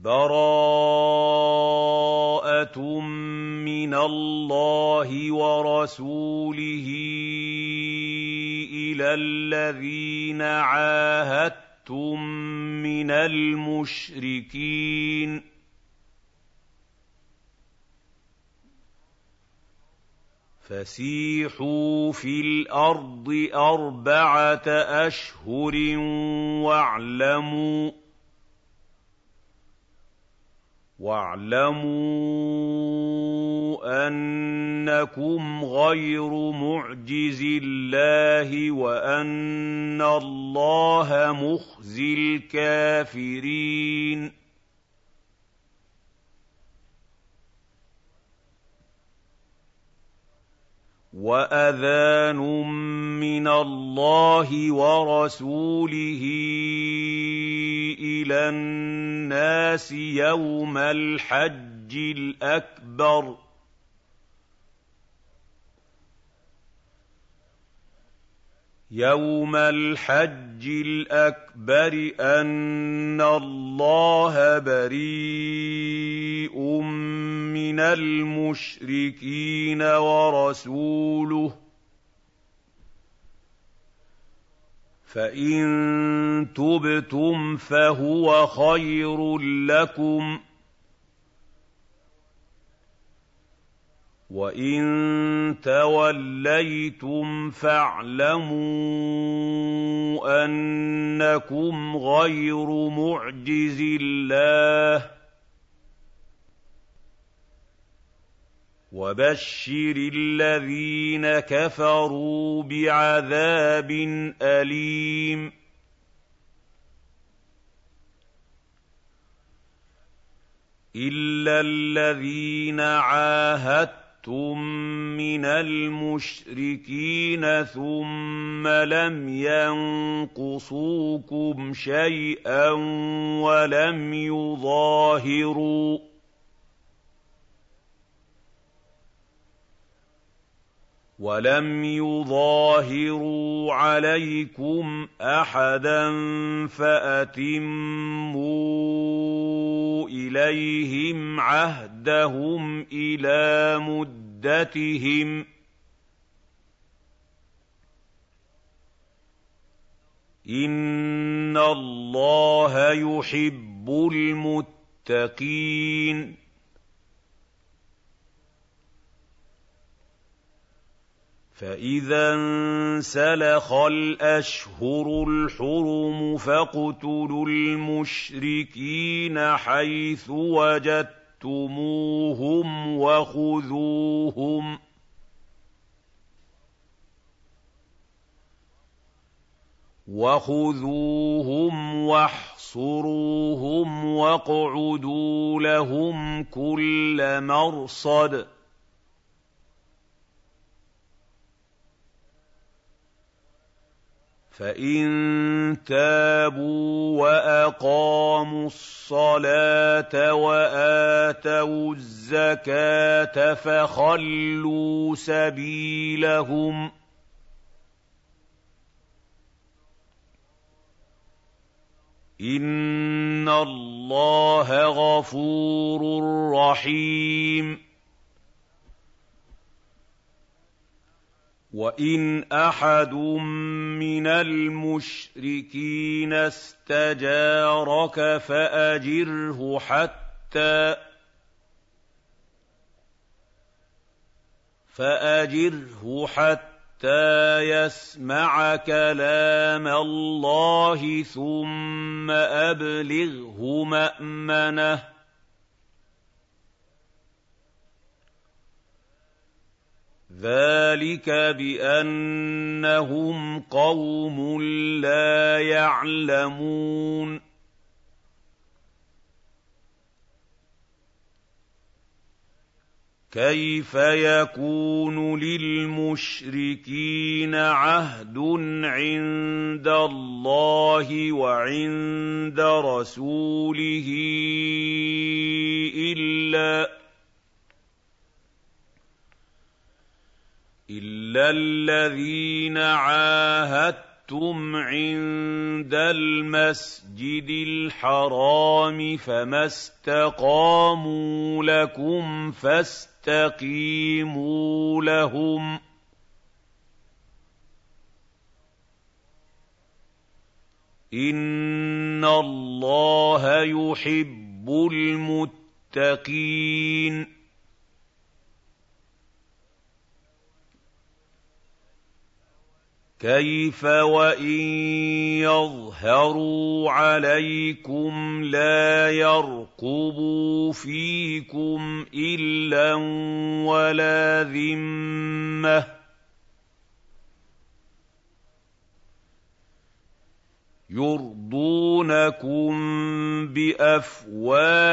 بَرَاءَةٌ مِّنَ اللَّهِ وَرَسُولِهِ إِلَى الَّذِينَ عَاهَدتُّم مِّنَ الْمُشْرِكِينَ. فَسِيحُوا فِي الْأَرْضِ أَرْبَعَةَ أَشْهُرٍ وَاعْلَمُوا وَاعْلَمُوا أَنَّكُمْ غَيْرُ مُعْجِزِي اللَّهِ وَأَنَّ اللَّهَ مُخْزِي الْكَافِرِينَ. وَأَذَانٌ مِّنَ اللَّهِ وَرَسُولِهِ إِلَى النَّاسِ يَوْمَ الْحَجِّ الْأَكْبَرِ يَوْمَ الْحَجِّ الْأَكْبَرِ أَنَّ اللَّهَ بَرِيءٌ مِّنَ الْمُشْرِكِينَ وَرَسُولُهُ ۚ فَإِن تُبْتُمْ فَهُوَ خَيْرٌ لَّكُمْ ۖ وَإِن تَوَلَّيْتُمْ فَاعْلَمُوا أَنَّكُمْ غَيْرُ مُعْجِزِي اللَّهِ ۗ وَبَشِّرِ الَّذِينَ كَفَرُوا بِعَذَابٍ أَلِيمٍ إِلَّا الَّذِينَ عَاهَدتُّم مِّنَ الْمُشْرِكِينَ ثُمَّ لَمْ يَنقُصُوكُمْ شَيْئًا وَلَمْ يُظَاهِرُوا وَلَمْ يُظَاهِرُوا عَلَيْكُمْ أَحَدًا فَأَتِمُّوا إِلَيْهِمْ عَهْدَهُمْ إِلَىٰ مُدَّتِهِمْ ۚ. إِنَّ اللَّهَ يُحِبُّ الْمُتَّقِينَ. فَإِذَا انسَلَخَ الْأَشْهُرُ الْحُرُمُ فَاقْتُلُوا الْمُشْرِكِينَ حَيْثُ وَجَدتُّمُوهُمْ وَخُذُوهُمْ ۖ وَخُذُوهُمْ وَاحْصُرُوهُمْ وَاقْعُدُوا لَهُمْ كُلَّ مَرْصَدٍ فَإِن تَابُوا وَأَقَامُوا الصَّلَاةَ وَآتَوُا الزَّكَاةَ فَخَلُّوا سَبِيلَهُمْ ۚ إِنَّ اللَّهَ غَفُورٌ رَّحِيمٌ وَإِنْ أَحَدٌ مِّنَ الْمُشْرِكِينَ اسْتَجَارَكَ فَأَجِرْهُ حَتَّىٰ فَأَجِرْهُ حَتَّىٰ يَسْمَعَ كَلَامَ اللَّهِ ثُمَّ أَبْلِغْهُ مَأْمَنَهُ ذَٰلِكَ بِأَنَّهُمْ قَوْمٌ لَّا يَعْلَمُونَ كَيْفَ يَكُونُ لِلْمُشْرِكِينَ عَهْدٌ عِندَ اللَّهِ وَعِندَ رَسُولِهِ إِلَّا إِلَّا الَّذِينَ عَاهَدتُّم عند المسجد الحرام فما استقاموا لكم فاستقيموا لهم ۖ إِنَّ اللَّهَ يُحِبُّ الْمُتَّقِينَ كَيْفَ وَإِن يَظْهَرُوا عَلَيْكُمْ لَا يَرْقُبُوا فِيكُمْ إِلًّا وَلَا ذِمَّةً يُرْضُونَكُم بِأَفْوَاهِهِمْ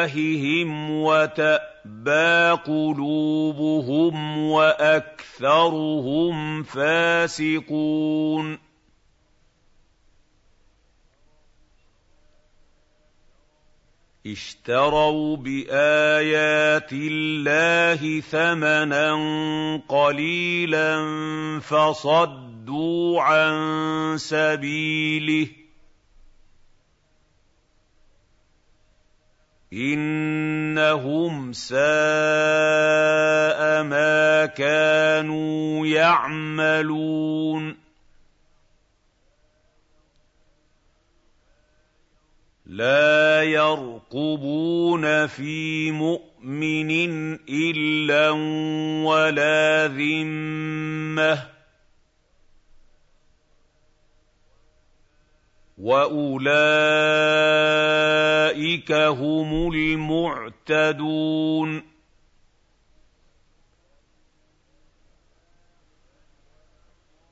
وَتَأْبَىٰ قُلُوبُهُمْ وَأَكْثَرُهُمْ فَاسِقُونَ اشْتَرَوْا بِآيَاتِ اللَّهِ ثَمَنًا قَلِيلًا فَصَدُّوا عَن سَبِيلِهِ إِنَّهُمْ سَاءَ مَا كَانُوا يَعْمَلُونَ لَا يَرْقُبُونَ فِي مُؤْمِنٍ إِلًّا وَلَا ذِمَّةً وَأُولَٰئِكَ هُمُ الْمُعْتَدُونَ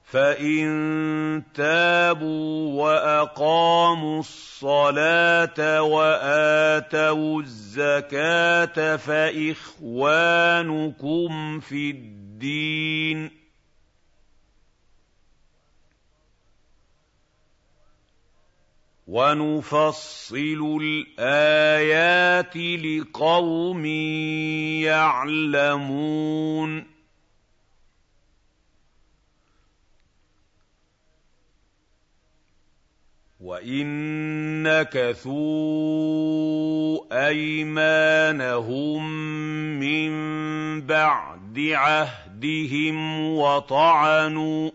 فَإِن تَابُوا وَأَقَامُوا الصَّلَاةَ وَآتَوُا الزَّكَاةَ فَإِخْوَانُكُمْ فِي الدِّينِ وَنُفَصِّلُ الْآيَاتِ لِقَوْمٍ يَعْلَمُونَ. وَإِن نَّكَثُوا أَيْمَانَهُم مِّن بَعْدِ عَهْدِهِمْ وَطَعَنُوا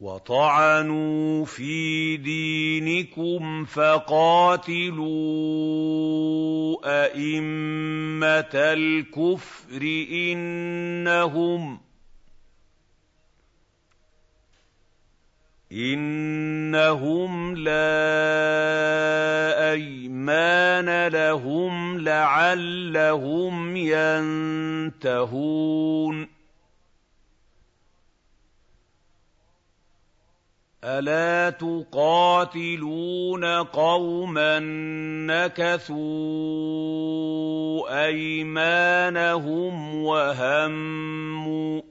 وَطَعَنُوا فِي دِينِكُمْ فَقَاتِلُوا أَئِمَّةَ الْكُفْرِ إِنَّهُمْ إِنَّهُمْ لَا أَيْمَانَ لَهُمْ لَعَلَّهُمْ يَنتَهُونَ أَلَا تُقَاتِلُونَ قَوْمًا نَّكَثُوا أَيْمَانَهُمْ وَهَمُّوا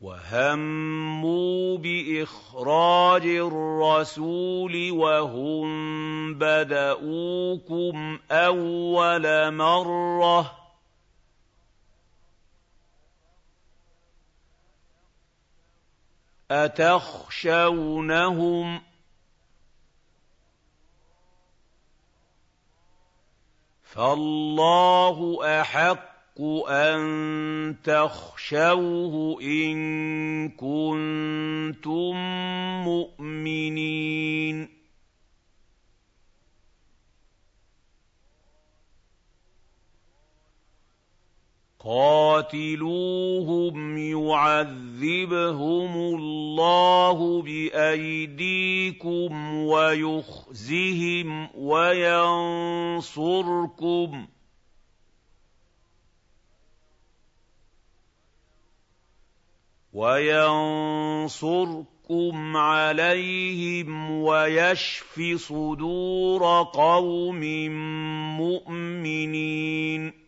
وَهَمُّوا بِإِخْرَاجِ الرَّسُولِ وَهُم بَدَءُوكُمْ أَوَّلَ مَرَّةٍ أَتَخْشَوْنَهُمْ ۚ؟ فَاللَّهُ أَحَقُّ أَن تَخْشَوْهُ إِن كُنتُم مُّؤْمِنِينَ. قَاتِلُوهُمْ يُعَذِّبْهُمُ اللَّهُ بِأَيْدِيكُمْ وَيُخْزِهِمْ وَيَنصُرْكُمْ ۚ. وَيَنصُرْكُمْ عَلَيْهِمْ وَيَشْفِ صُدُورَ قَوْمٍ مُّؤْمِنِينَ.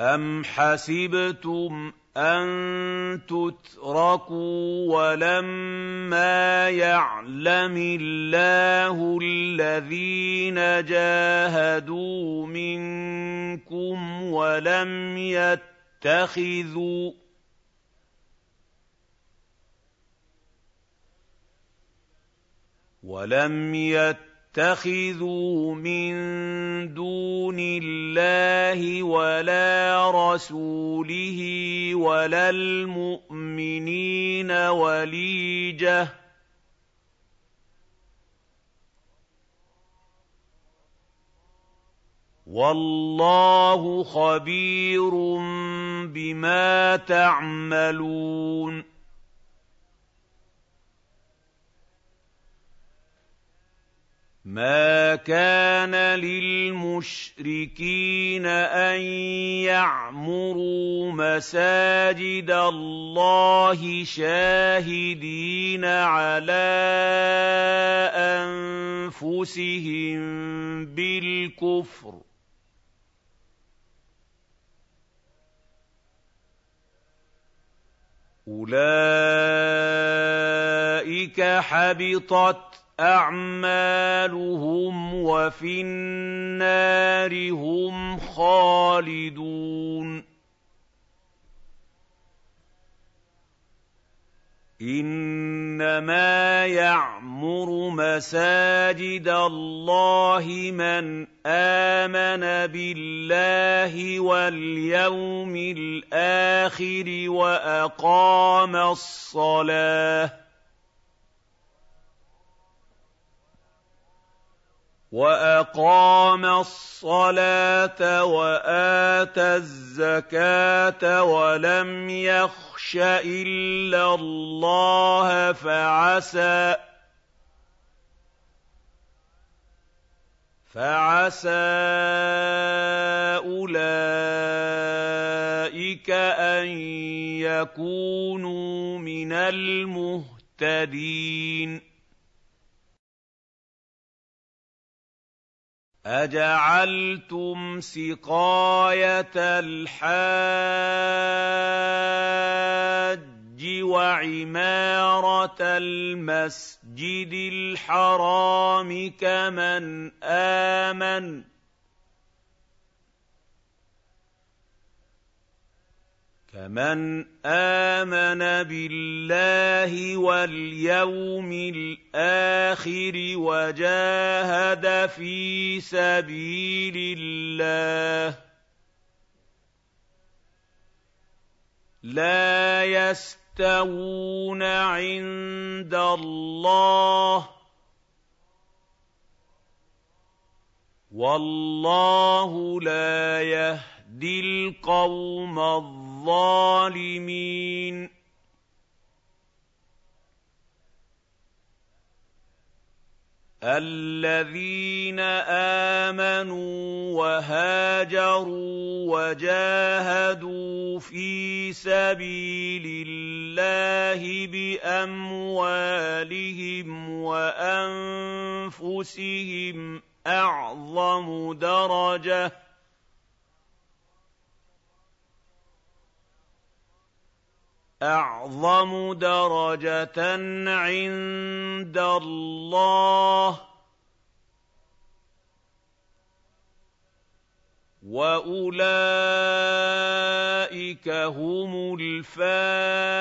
أَمْ حَسِبْتُمْ أَن تُتْرَكُوا وَلَمَّا يَعْلَمِ اللَّهُ الَّذِينَ جَاهَدُوا مِنكُمْ وَلَمْ يَتَّخِذُوا ولم يَتَّخِذُوا مِن دُونِ اللَّهِ وَلَا رَسُولِهِ وَلَا الْمُؤْمِنِينَ وَلِيجَةً ۚ وَاللَّهُ خَبِيرٌ بِمَا تَعْمَلُونَ مَا كَانَ لِلْمُشْرِكِينَ أَن يَعْمُرُوا مَسَاجِدَ اللَّهِ شَاهِدِينَ عَلَىٰ أَنفُسِهِم بِالْكُفْرِ ۚ أُولَٰئِكَ حَبِطَتْ أَعْمَالُهُمْ وَفِي النَّارِ هُمْ خَالِدُونَ. إِنَّمَا يَعْمُرُ مَسَاجِدَ اللَّهِ مَنْ آمَنَ بِاللَّهِ وَالْيَوْمِ الْآخِرِ وَأَقَامَ الصَّلَاةَ. وَأَقَامَ الصَّلَاةَ وَآتَى الزَّكَاةَ وَلَمْ يَخْشَ إِلَّا اللَّهَ فَعَسَىٰ أُولَٰئِكَ أَن يَكُونُوا مِنَ الْمُهْتَدِينَ أَجَعَلْتُمْ سِقَايَةَ الْحَاجِّ وَعِمَارَةَ الْمَسْجِدِ الْحَرَامِ كَمَنْ آمَنَ كَمَنْ آمَنَ بِاللَّهِ وَالْيَوْمِ الْآخِرِ وَجَاهَدَ فِي سَبِيلِ اللَّهِ ۚ لَا يَسْتَوُونَ عِندَ اللَّهِ ۗ وَاللَّهُ لَا يَهْدِي الْقَوْمَ الظَّالِمِينَ الظَّالِمِينَ. الَّذِينَ آمَنُوا وَهَاجَرُوا وَجَاهَدُوا فِي سَبِيلِ اللَّهِ بِأَمْوَالِهِمْ وَأَنفُسِهِمْ أَعْظَمُ دَرَجَةً. أَعْظَمُ دَرَجَةً عِندَ اللَّهِ ۗ. وَأُولَٰئِكَ هُمُ الْفَائِزُونَ.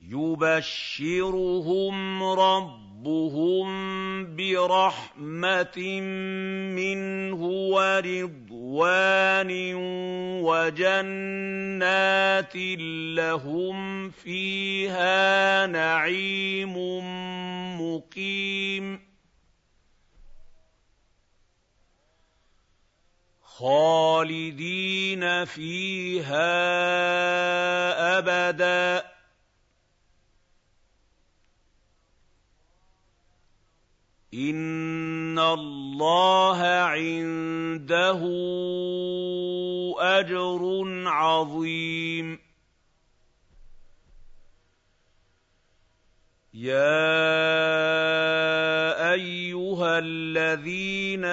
يُبَشِّرُهُمْ رَبُّهُم رَبُّهُم بِرَحْمَةٍ مِّنْهُ وَرِضْوَانٍ وَجَنَّاتٍ لَّهُمْ فِيهَا نَعِيمٌ مُّقِيمٌ خالدين فيها أبدا إن الله عنده أجر عظيم. يَا أَيُّهَا الَّذِينَ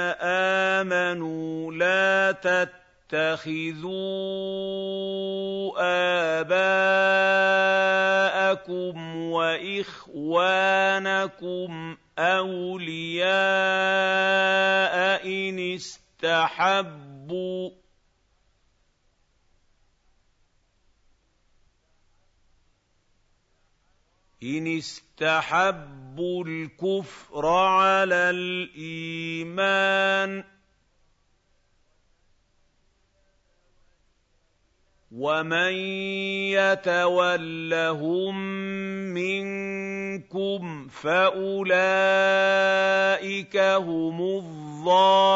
آمَنُوا لَا تَتَّخِذُوا آبَاءَكُمْ وَإِخْوَانَكُمْ أَوْلِيَاءَ إِنِ اسْتَحَبُّوا. إِنِ اسْتَحَبُّوا الْكُفْرَ عَلَى الْإِيمَانِ ۚ. وَمَن يَتَوَلَّهُم مِّنكُمْ فَأُولَٰئِكَ هُمُ الظَّالِمُونَ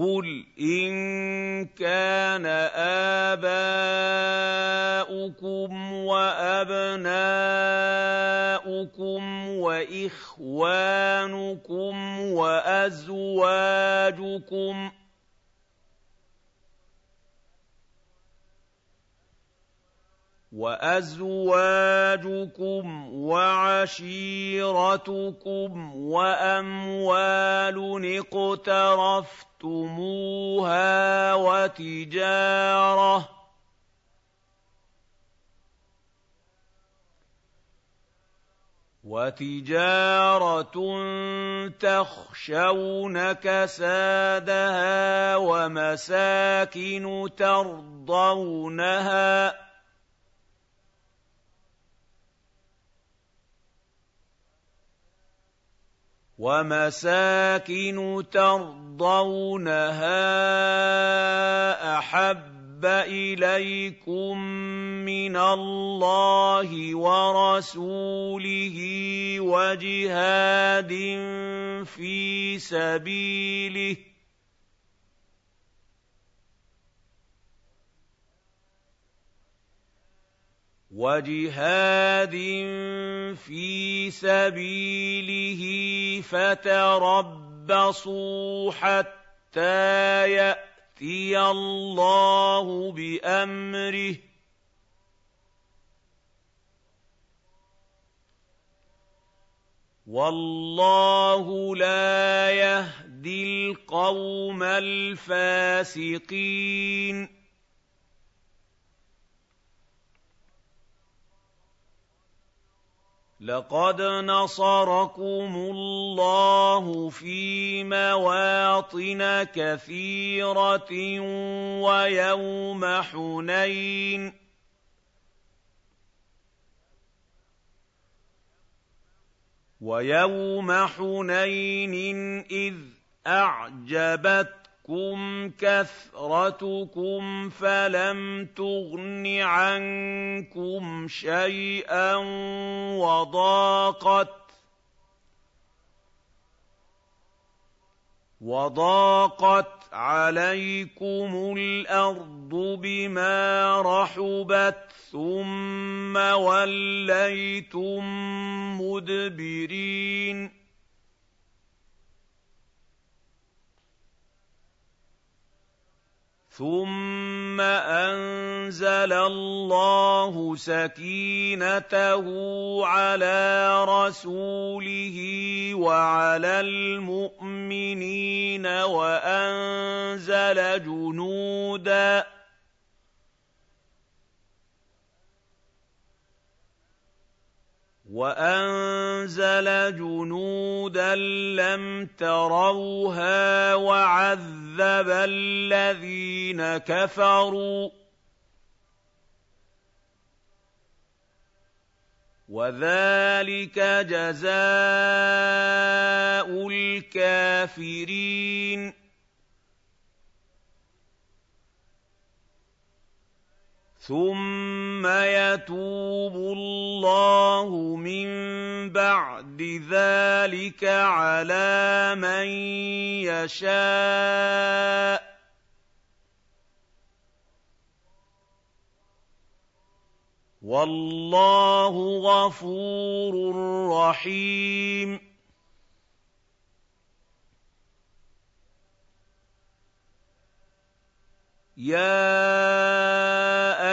قُلْ إِن كَانَ آبَاؤُكُمْ وَأَبْنَاؤُكُمْ وَإِخْوَانُكُمْ وَأَزْوَاجُكُمْ وَأَزْوَاجُكُمْ وَعَشِيرَتُكُمْ وَأَمْوَالٌ اقْتَرَفْتُمُوهَا وَتِجَارَةٌ وتجارة تخشون كسادها ومساكن ترضونها وَمَسَاكِنُ تَرْضَوْنَهَا أَحَبَّ إِلَيْكُم مِّنَ اللَّهِ وَرَسُولِهِ وَجِهَادٍ فِي سَبِيلِهِ وَجِهَادٍ فِي سَبِيلِهِ فَتَرَبَّصُوا حَتَّىٰ يَأْتِيَ اللَّهُ بِأَمْرِهِ ۗ وَاللَّهُ لَا يَهْدِي الْقَوْمَ الْفَاسِقِينَ لَقَدْ نَصَرَكُمُ اللَّهُ فِي مَوَاطِنَ كَثِيرَةٍ وَيَوْمَ حُنَيْنٍ ۗ. وَيَوْمَ حُنَيْنٍ إِذْ أَعْجَبَتْ تَأْتِكُمْ كَثْرَتُكُمْ فَلَمْ تُغْنِ عَنكُمْ شَيْئًا وَضَاقَتْ وَضَاقَتْ عَلَيْكُمُ الْأَرْضُ بِمَا رَحُبَتْ ثُمَّ وَلَّيْتُم مُّدْبِرِينَ ثُمَّ أَنزَلَ اللَّهُ سَكِينَتَهُ عَلَىٰ رَسُولِهِ وَعَلَى الْمُؤْمِنِينَ وَأَنزَلَ جُنُودًا وَأَنزَلَ جُنُودًا لَّمْ تَرَوْهَا وَعَذَّبَ الَّذِينَ كَفَرُوا ۚ وَذَٰلِكَ جَزَاءُ الْكَافِرِينَ ثُمَّ يَتُوبُ اللَّهُ مِن بَعْدِ ذلك على من يشاء والله غفور رحيم يَا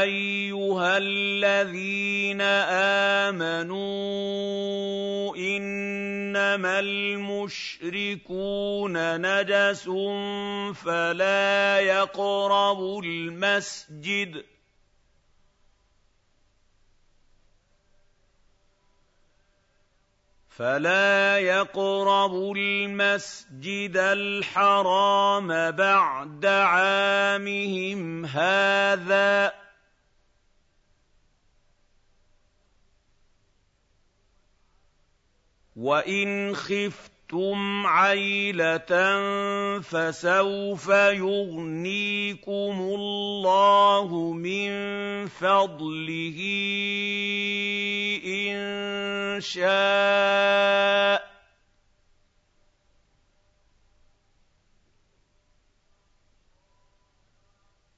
أَيُّهَا الَّذِينَ آمَنُوا إِنَّمَا الْمُشْرِكُونَ نَجَسٌ فَلَا يَقْرَبُوا الْمَسْجِدَ فلا يقربوا المسجد الحرام بعد عامهم هذا. وإن خفتم عيله فسوف يغنيكم الله من فضله ان شاء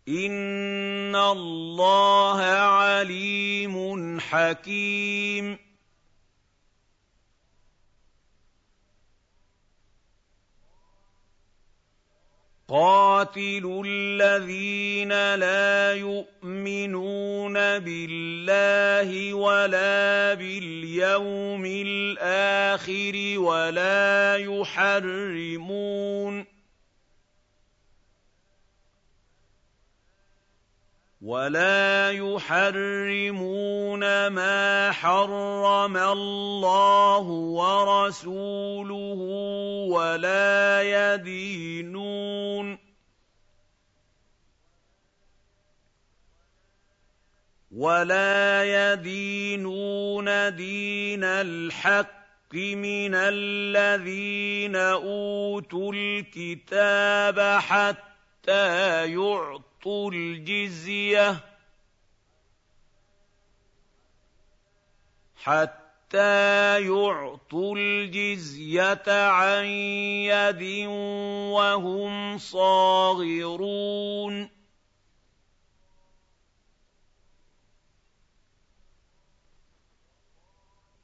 ان الله عليم حكيم قاتلوا الذين لا يؤمنون بالله ولا باليوم الآخر ولا يحرمون ولا يحرمون ما حرم الله ورسوله ولا يدينون ولا يدينون دين الحق من الذين اوتوا الكتاب حتى يعطوا يعطوا الجزية. حتى يعطوا الجزية عن يد وهم صاغرون.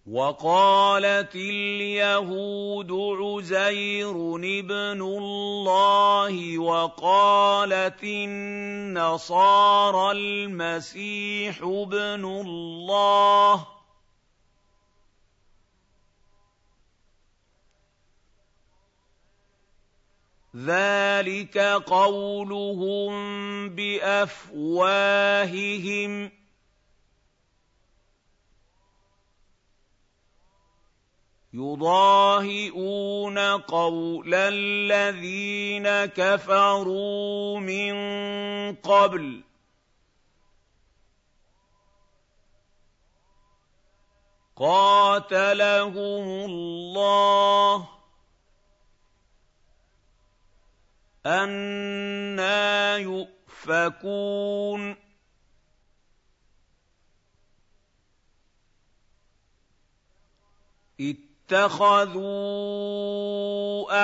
وقالت اليهود عزير ابن الله وقالت النصارى المسيح ابن الله. ذلك قولهم بأفواههم يُضَاهِئُونَ قَوْلَ الَّذِينَ كَفَرُوا مِن قَبْلُ. قَاتَلَهُمُ اللَّهُ أَنَّىٰ يُؤْفَكُونَ. اتَّخَذُوا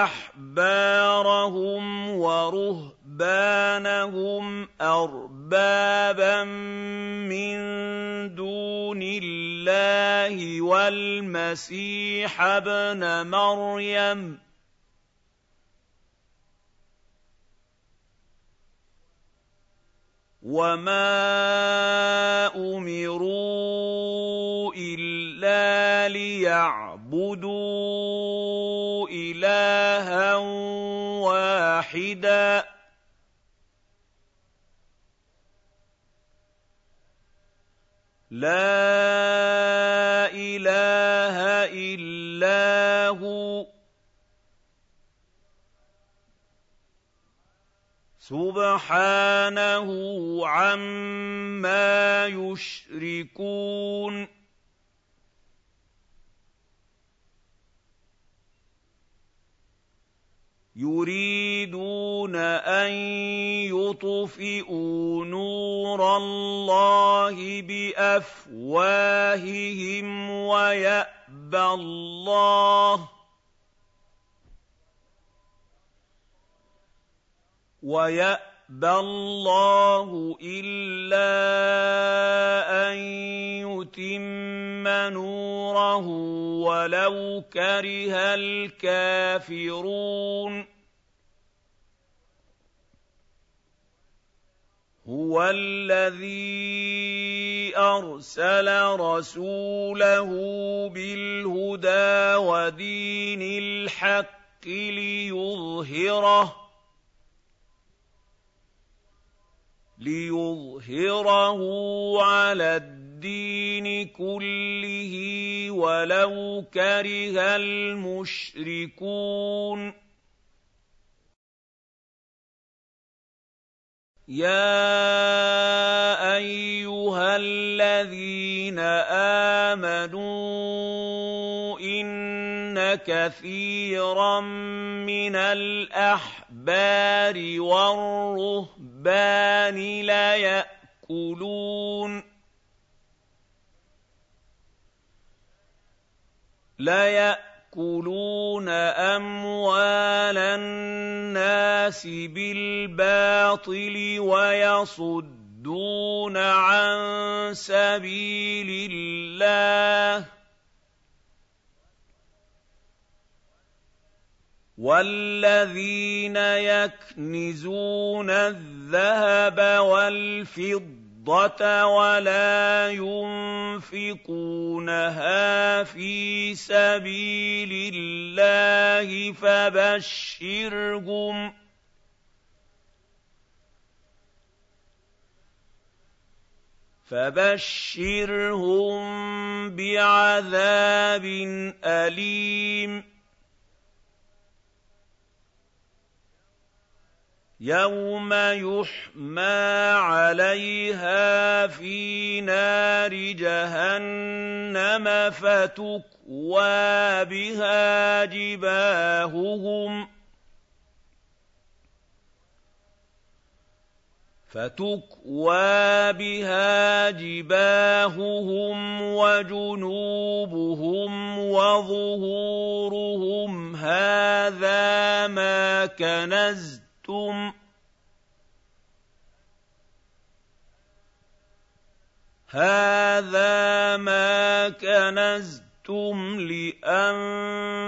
أَحْبَارَهُمْ وَرُهْبَانَهُمْ أَرْبَابًا مِّن دُونِ اللَّهِ وَالْمَسِيحَ ابْنَ مَرْيَمَ ۚ وَمَا أُمِرُوا لِيَعْبُدُوا إِلَٰهًا وَاحِدًا ۖ لَا إِلَٰهَ إِلَّا هُوَ سُبْحَانَهُ عَمَّا يُشْرِكُونَ يُرِيدُونَ أَن يُطْفِئُوا نُورَ اللَّهِ بِأَفْوَاهِهِمْ وَيَأْبَىٰ ويأبى الله ويأبى الله إلا أن يتم نوره ولو كره الكافرون هُوَ الَّذِي أَرْسَلَ رَسُولَهُ بِالْهُدَىٰ وَدِينِ الْحَقِّ لِيُظْهِرَهُ لِيُظْهِرَهُ عَلَى الدِّينِ كُلِّهِ وَلَوْ كَرِهَ الْمُشْرِكُونَ. يَا أَيُّهَا الَّذِينَ آمَنُوا إِنَّ كَثِيرًا مِّنَ الْأَحْبَارِ وَالرُّهْبَانِ لَيَأْكُلُونَ يَأْكُلُونَ أَمْوَالَ النَّاسِ بِالْبَاطِلِ وَيَصُدُّونَ عَن سَبِيلِ اللَّهِ ۗ وَالَّذِينَ يَكْنِزُونَ الذَّهَبَ وَالْفِضَّةَ الْفِضَّةَ وَلَا يُنفِقُونَهَا فِي سَبِيلِ اللَّهِ فَبَشِّرْهُم فبشرهم بعذاب أليم يَوْمَ يُحْمَىٰ عَلَيْهَا فِي نَارِ جَهَنَّمَ فَتُكْوَىٰ بِهَا جِبَاهُهُمْ فَتُكْوَىٰ بِهَا جِبَاهُهُمْ وَجُنُوبُهُمْ وَظُهُورُهُمْ هَٰذَا مَا كَنَزْتُمْ كنتم هذا ما كنزتم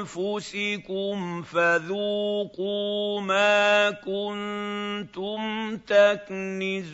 لأنفسكم فذوقوا ما كنتم تكنزون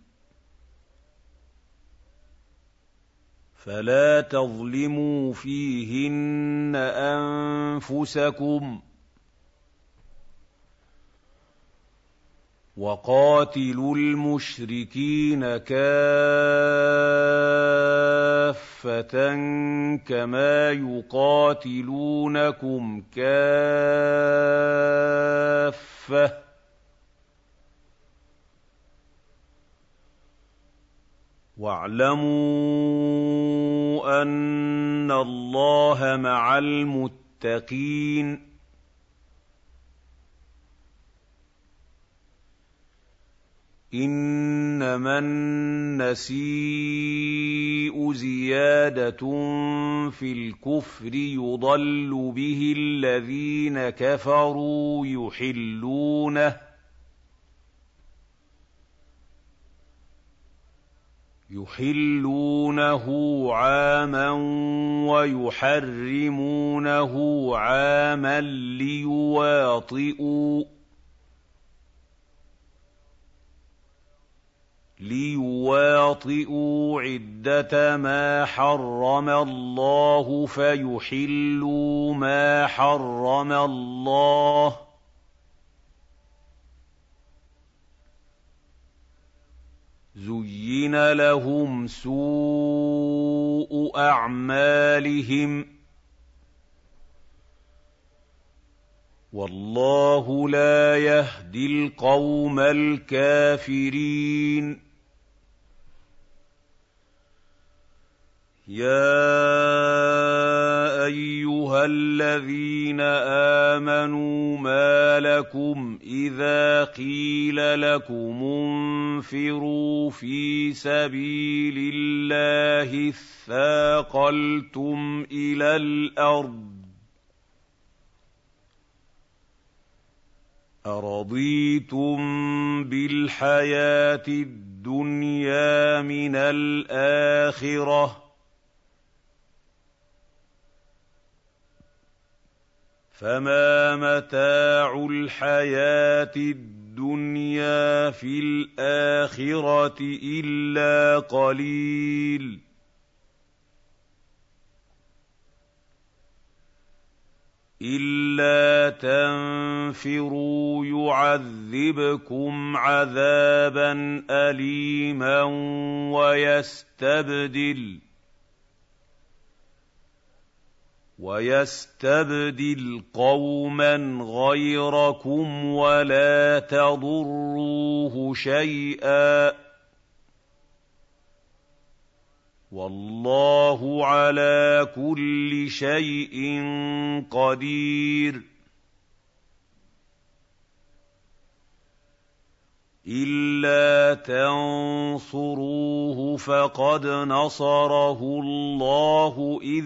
فَلَا تَظْلِمُوا فِيهِنَّ أَنفُسَكُمْ ۚ وَقَاتِلُوا الْمُشْرِكِينَ كَافَّةً كَمَا يُقَاتِلُونَكُمْ كَافَّةً وَاعْلَمُوا أَنَّ اللَّهَ مَعَ الْمُتَّقِينَ. إِنَّمَا النَّسِيءُ زِيَادَةٌ فِي الْكُفْرِ يُضَلُّ بِهِ الَّذِينَ كَفَرُوا يُحِلُّونَهُ. يُحِلُّونَهُ عَامًا وَيُحَرِّمُونَهُ عَامًا لِّيُوَاطِئُوا لِيُوَاطِئُوا عِدَّةَ مَا حَرَّمَ اللَّهُ فَيُحِلُّوا مَا حَرَّمَ اللَّهُ زين لهم سوء اعمالهم والله لا يهدي القوم الكافرين يَا أَيُّهَا الَّذِينَ آمَنُوا مَا لَكُمْ إِذَا قِيلَ لَكُمُ انفِرُوا فِي سَبِيلِ اللَّهِ اثَّاقَلْتُمْ إِلَى الْأَرْضِ أَرَضِيتُم بِالْحَيَاةِ الدُّنْيَا مِنَ الْآخِرَةِ فما متاع الحياة الدنيا في الاخره الا قليل. الا تنفروا يعذبكم عذابا اليما ويستبدل ويستبدل قوما غيركم ولا تضروه شيئا. والله على كل شيء قدير. إِلَّا تَنصُرُوهُ فَقَدْ نَصَرَهُ اللَّهُ إِذْ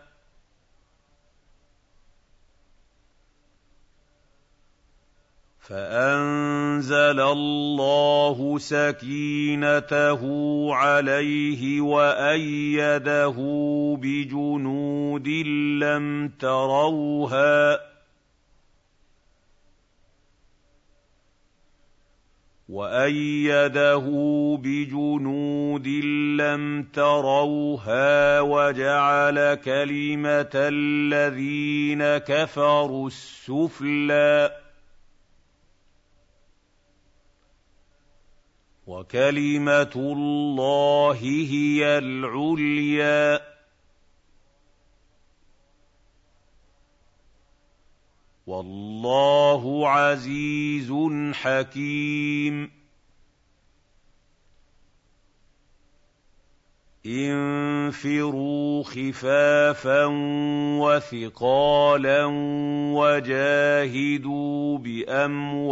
فانزل الله سكينته عليه وايده بجنود لم تروها وايده بجنود لم تروها وجعل كلمه الذين كفروا السفلي وكلمة الله هي العليا. والله عزيز حكيم. انفروا خفافا وثقالا وجاهدوا بأموالكم.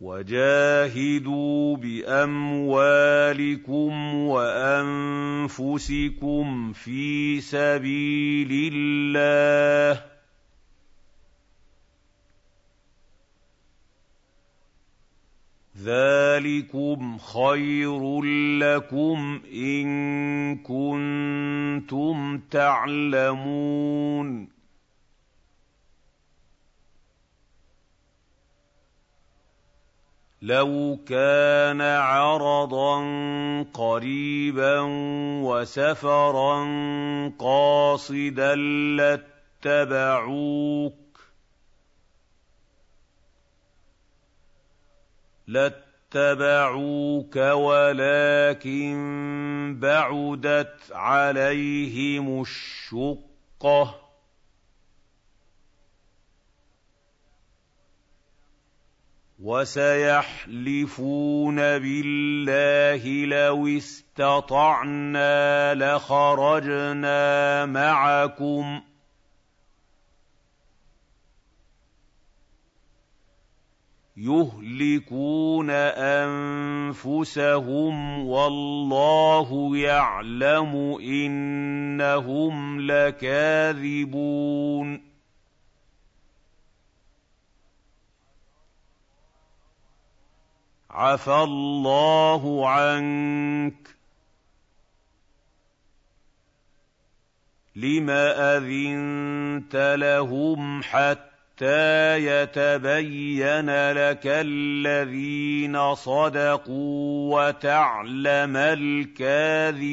وَجَاهِدُوا بِأَمْوَالِكُمْ وَأَنفُسِكُمْ فِي سَبِيلِ اللَّهِ ۚ. ذَٰلِكُمْ خَيْرٌ لَّكُمْ إِن كُنتُمْ تَعْلَمُونَ. لَوْ كَانَ عَرَضًا قَرِيبًا وَسَفَرًا قَاصِدًا لَّاتَّبَعُوكَ لاتبعوك ولكن بعدت عليهم الشقه وَسَيَحْلِفُونَ بِاللَّهِ لَوِ اسْتَطَعْنَا لَخَرَجْنَا مَعَكُمْ ۚ. يُهْلِكُونَ أَنفُسَهُمْ وَاللَّهُ يَعْلَمُ إِنَّهُمْ لَكَاذِبُونَ. عفى الله عنك. لم أذنت لهم حتى يتبين لك الذين صدقوا وتعلم الكاذبين.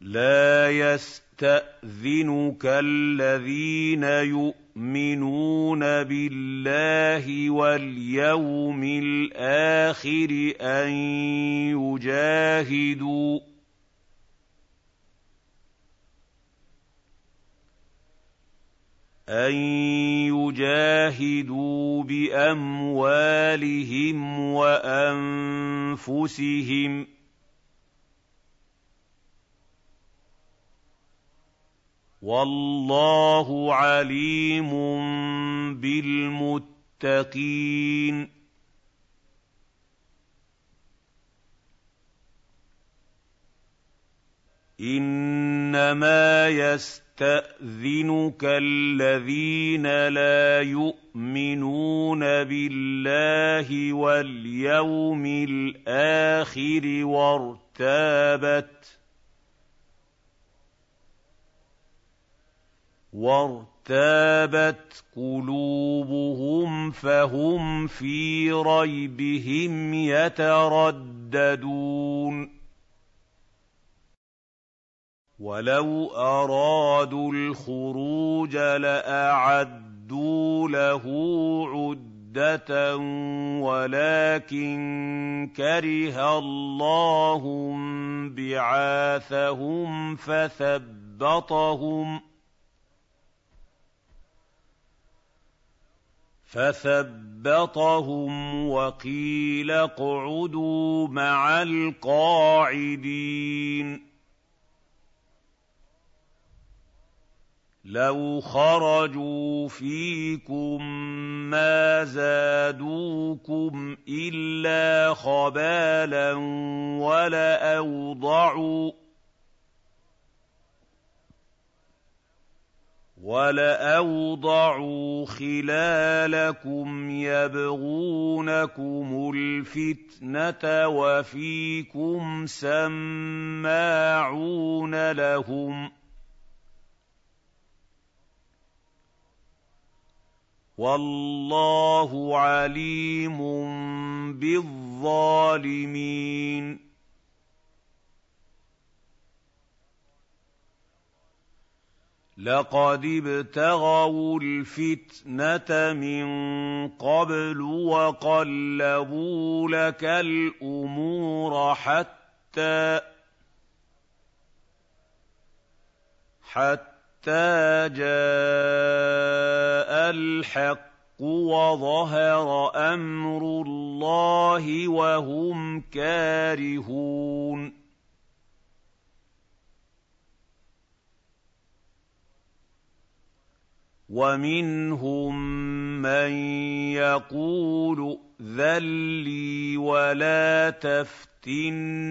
لا يستاذنك الذين يؤمنون بالله واليوم الآخر ان يجاهدوا أن يجاهدوا بأموالهم وأنفسهم ۖ والله عليم بالمتقين. إنما يستأذنك الذين لا يؤمنون بالله واليوم الآخر وارتابت وارتابت قلوبهم فهم في ريبهم يترددون. ولو أرادوا الخروج لأعدوا له عدة ولكن كره الله بعاثهم فثبطهم. فثبطهم وقيل اقعدوا مع القاعدين لو خرجوا فيكم ما زادوكم الا خبالا ولاوضعوا وَلَأَوْضَعُوا خِلَالَكُمْ يَبْغُونَكُمُ الْفِتْنَةَ وَفِيكُمْ سَمَّاعُونَ لَهُمْ ۗ وَاللَّهُ عَلِيمٌ بِالظَّالِمِينَ لقد ابتغوا الفتنه من قبل وقلبوا لك الأمور حتى حتى جاء الحق وظهر أمر الله وهم كارهون ومنهم من يقول ائذن لي ولا تفتني.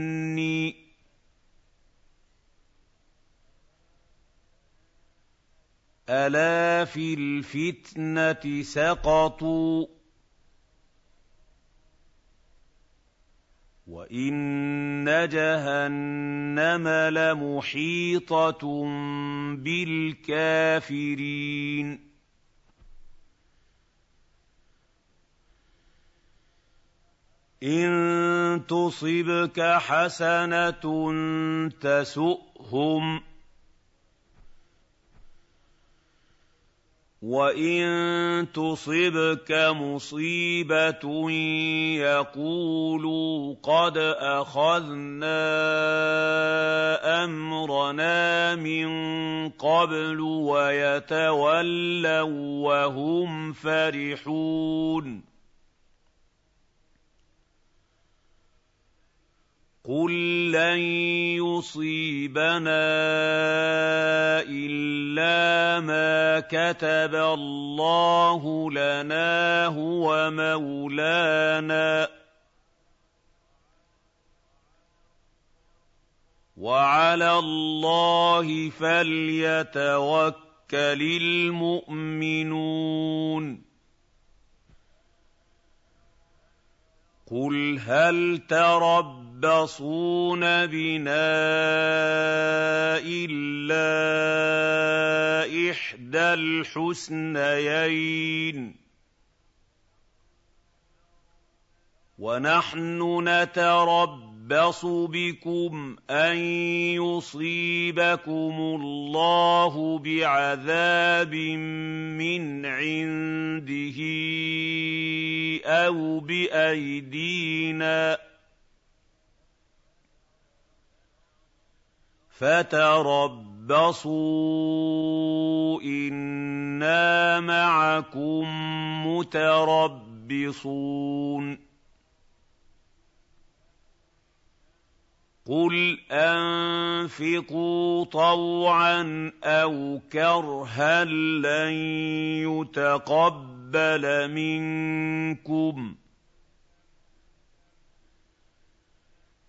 ألا في الفتنة سقطوا؟ وان جهنم لمحيطه بالكافرين ان تصبك حسنه تسؤهم وان تصبك مصيبه يقولوا قد اخذنا امرنا من قبل ويتولوا وهم فرحون قل لن يصيبنا الا ما كتب الله لنا هو مولانا وعلى الله فليتوكل المؤمنون قل هل تربصون بنا الا احدى الحسنيين ونحن نتربص بكم ان يصيبكم الله بعذاب من عنده أو بايدينا فتربصوا أنا معكم متربصون قُلْ أَنفِقُوا طَوْعًا أَوْ كَرْهًا لَّن يُتَقَبَّلَ مِنكُمْ ۖ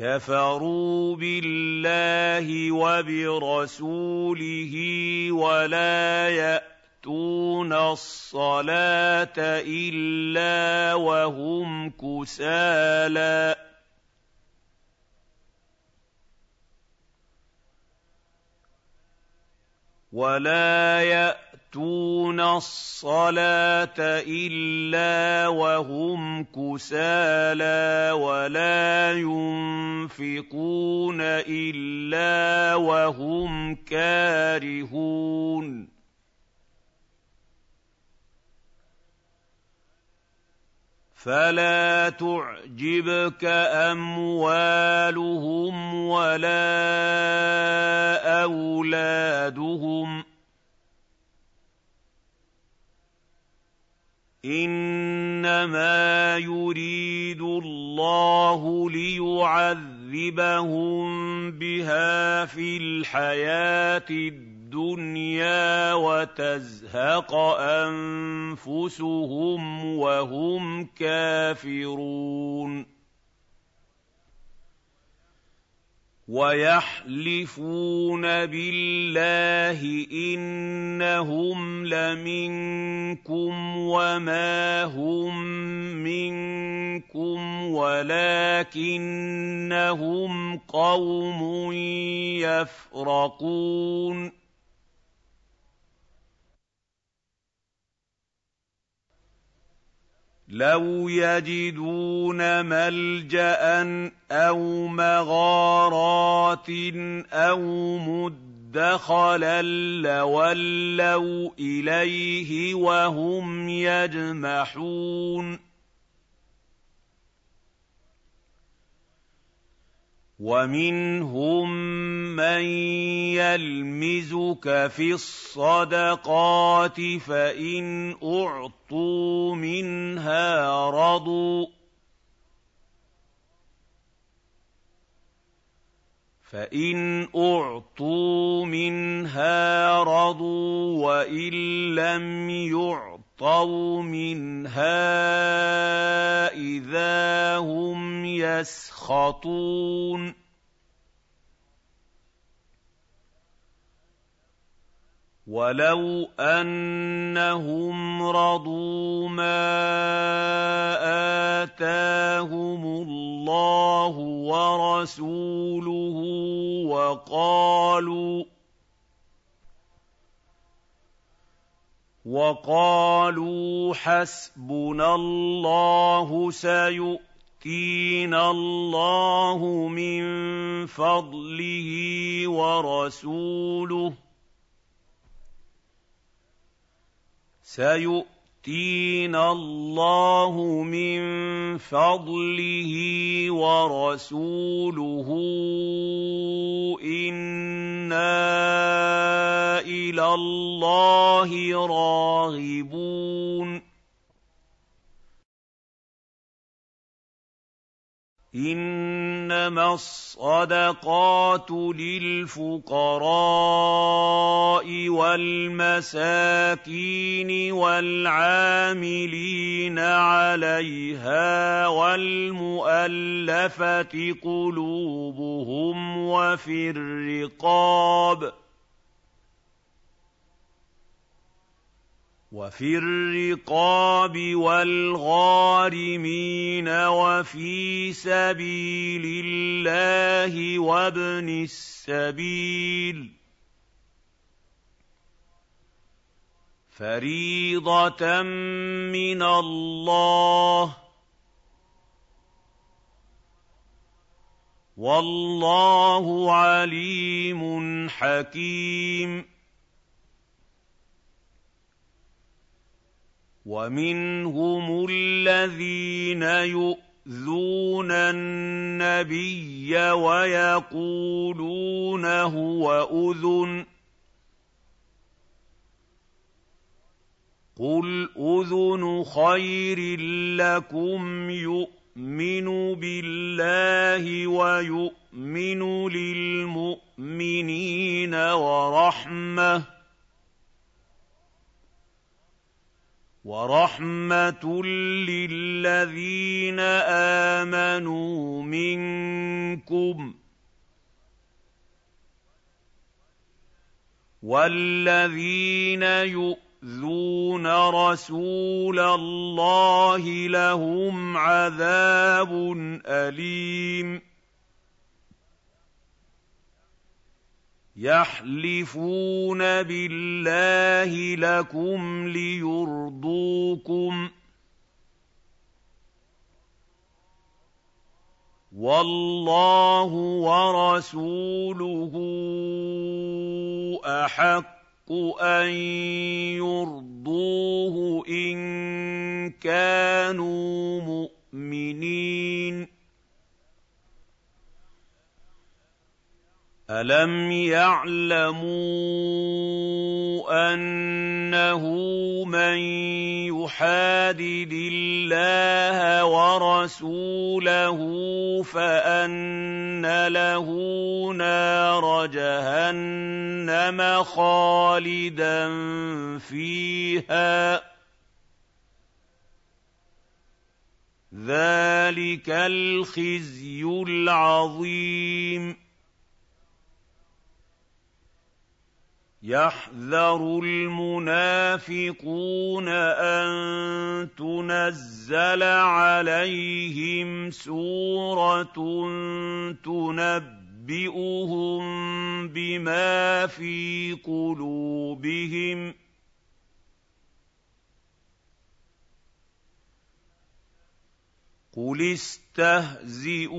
كفروا بالله وبرسوله ولا يَأْتُونَ الصَّلَاةَ إِلَّا وَهُمْ كُسَالَىٰ وَلَا يَأْتُونَ الصَّلَاةَ إِلَّا وَهُمْ كُسَالَىٰ وَلَا يُنفِقُونَ إِلَّا وَهُمْ كَارِهُونَ. فَلَا تُعْجِبْكَ أَمْوَالُهُمْ وَلَا أَوْلَادُهُمْ ۚ. إِنَّمَا يُرِيدُ اللَّهُ لِيُعَذِّبَهُم بِهَا فِي الْحَيَاةِ الدُّنْيَا وَتَزْهَقَ أَنفُسُهُمْ وَهُمْ كَافِرُونَ. وَيَحْلِفُونَ بِاللَّهِ إِنَّهُمْ لَمِنكُمْ وَمَا هُم مِّنكُمْ وَلَٰكِنَّهُمْ قَوْمٌ يَفْرَقُونَ لَوْ يَجِدُونَ مَلْجَأً أَوْ مَغَارَاتٍ أَوْ مُدَّخَلًا لَّوَلَّوْا إِلَيْهِ وَهُمْ يَجْمَحُونَ وَمِنْهُم مَّن يَلْمِزُكَ فِي الصَّدَقَاتِ فَإِنْ أُعْطُوا مِنْهَا رَضُوا فَإِنْ أُعْطُوا مِنْهَا رَضُوا وَإِن لَّمْ يُعْطَوْا مِنْهَا إِذَا هُمْ يَسْخَطُونَ وَلَوْ أَنَّهُمْ رَضُوا مَا آتَاهُمُ اللَّهُ وَرَسُولُهُ وَقَالُوا وَقَالُوا حَسْبُنَا اللَّهُ سَيُؤْتِينَا اللَّهُ مِن فَضْلِهِ وَرَسُولُهُ يؤتينا الله من فضله ورسوله إنا إلى الله راغبون إنما الصدقات للفقراء والمساكين والعاملين عليها والمؤلفة قلوبهم وفي الرقاب وفي الرقاب والغارمين وفي سبيل الله وابن السبيل. فريضة من الله. والله عليم حكيم. ومنهم الذين يؤذون النبي ويقولون هو أذن قل أذن خير لكم يؤمن بالله ويؤمن للمؤمنين ورحمة وَرَحْمَةٌ لِّلَّذِينَ آمَنُوا مِنكُمْ ۚ وَالَّذِينَ يُؤْذُونَ رَسُولَ اللَّهِ لَهُمْ عَذَابٌ أَلِيمٌ. يَحْلِفُونَ بِاللَّهِ لَكُمْ لِيُرْضُوكُمْ ۗ. وَاللَّهُ وَرَسُولُهُ أَحَقُّ أَن يُرْضُوهُ إِن كَانُوا مُؤْمِنِينَ. أَلَمْ يَعْلَمُوا أَنَّهُ مَن يُحَادِدِ اللَّهَ وَرَسُولَهُ فَأَنَّ لَهُ نَارَ جَهَنَّمَ خَالِدًا فِيهَا ۚ ذَٰلِكَ الْخِزْيُ الْعَظِيمُ يَحْذَرُ الْمُنَافِقُونَ أَن تُنَزَّلَ عَلَيْهِمْ سُورَةٌ تُنَبِّئُهُم بِمَا فِي قُلُوبِهِمْ ۚ قُلِ اسْتَهْزِئُوا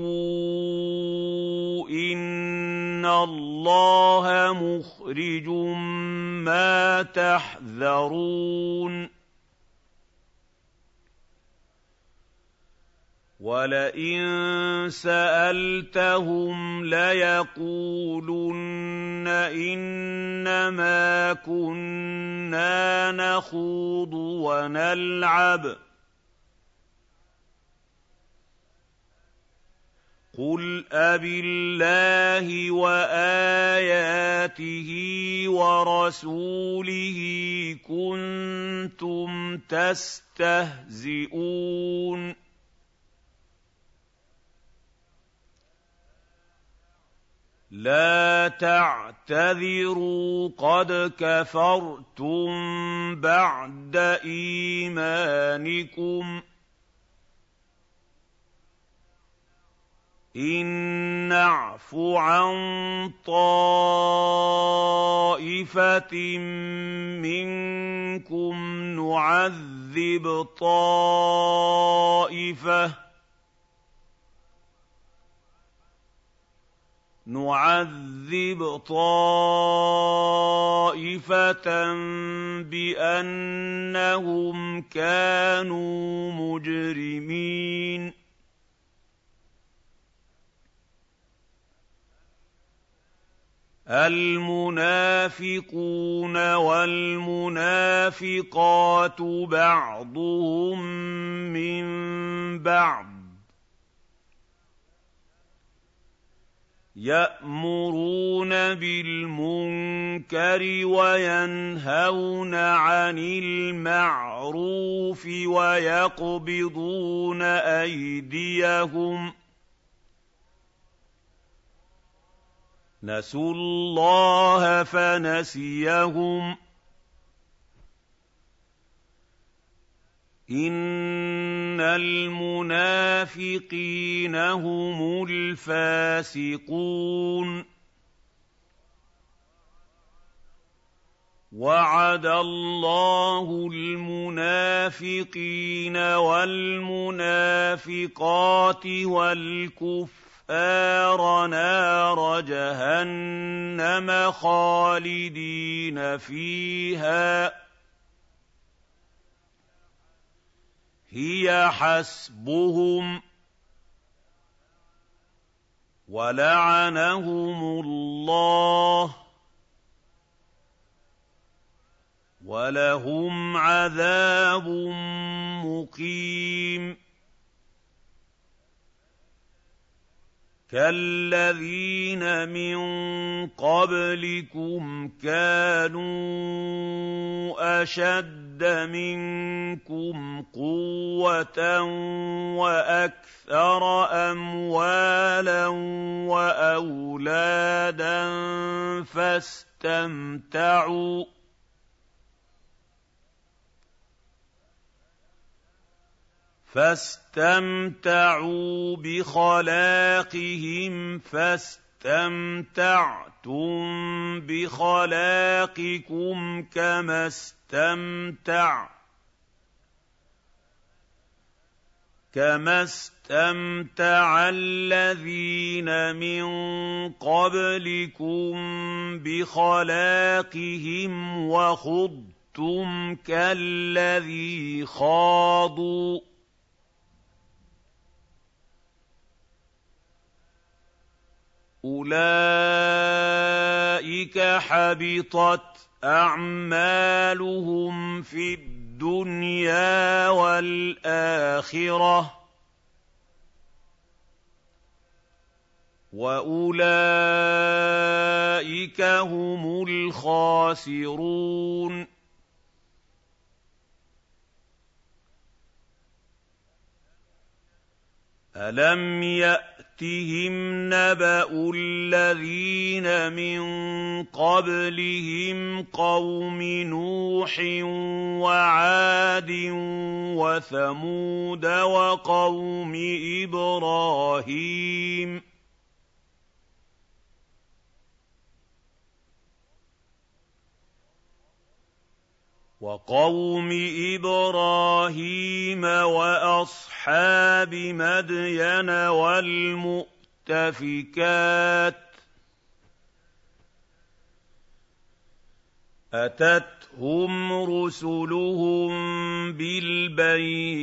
إِنَّ اللَّهَ مُخْرِجٌ مَّا تَحْذَرُونَ وَلَئِن سَأَلْتَهُمْ لَيَقُولُنَّ إِنَّمَا كُنَّا نَخُوضُ وَنَلْعَبُ ۚ قُلْ أَبِاللَّهِ وَآيَاتِهِ وَرَسُولِهِ كُنتُمْ تَسْتَهْزِئُونَ لَا تَعْتَذِرُوا قَدْ كَفَرْتُم بَعْدَ إِيمَانِكُمْ ۚ إِن نَّعْفُ عَن طَائِفَةٍ مِّنكُمْ نُعَذِّبْ طَائِفَةً نُعَذِّبْ طَائِفَةً بِأَنَّهُمْ كَانُوا مُجْرِمِينَ. الْمُنَافِقُونَ وَالْمُنَافِقَاتُ بَعْضُهُم مِّن بَعْضٍ. يَأْمُرُونَ بِالْمُنكَرِ وَيَنْهَوْنَ عَنِ الْمَعْرُوفِ وَيَقْبِضُونَ أَيْدِيَهُمْ ۚ نَسُوا اللَّهَ فَنَسِيَهُمْ ۗ. إِنَّ الْمُنَافِقِينَ هُمُ الْفَاسِقُونَ. وَعَدَ اللَّهُ الْمُنَافِقِينَ وَالْمُنَافِقَاتِ وَالْكُفَّارَ نَارَ جَهَنَّمَ خَالِدِينَ فِيهَا. هِيَ حَسْبُهُمْ ۚ وَلَعَنَهُمُ اللَّهُ ۖ وَلَهُمْ عَذَابٌ مُّقِيمٌ. كَالَّذِينَ مِن قَبْلِكُمْ كَانُوا أَشَدَّ مِنكُمْ قُوَّةً وَأَكْثَرَ أَمْوَالًا وَأَوْلَادًا فَاسْتَمْتَعُوا فَاسْتَمْتَعُوا بِخَلَاقِهِمْ فَاسْتَمْتَعْتُم بِخَلَاقِكُمْ كَمَا كما استمتع الذين من قبلكم بخلاقهم وخضتم كالذي خاضوا أُولَٰئِكَ حَبِطَتْ أَعْمَالُهُمْ فِي الدُّنْيَا وَالْآخِرَةِ ۖ وَأُولَٰئِكَ هُمُ الْخَاسِرُونَ أَلَمْ يَأْتِهِمْ نَبَأُ الَّذِينَ مِن قَبْلِهِمْ قَوْمِ نُوحٍ وَعَادٍ وَثَمُودَ وَقَوْمِ إِبْرَاهِيمَ ۚ وَقَوْمِ إِبْرَاهِيمَ وَأَصْحَابِ مَدْيَنَ وَالْمُؤْتَفِكَاتِ ۚ أَتَتْهُمْ رُسُلُهُم بِالْبَيِّنَاتِ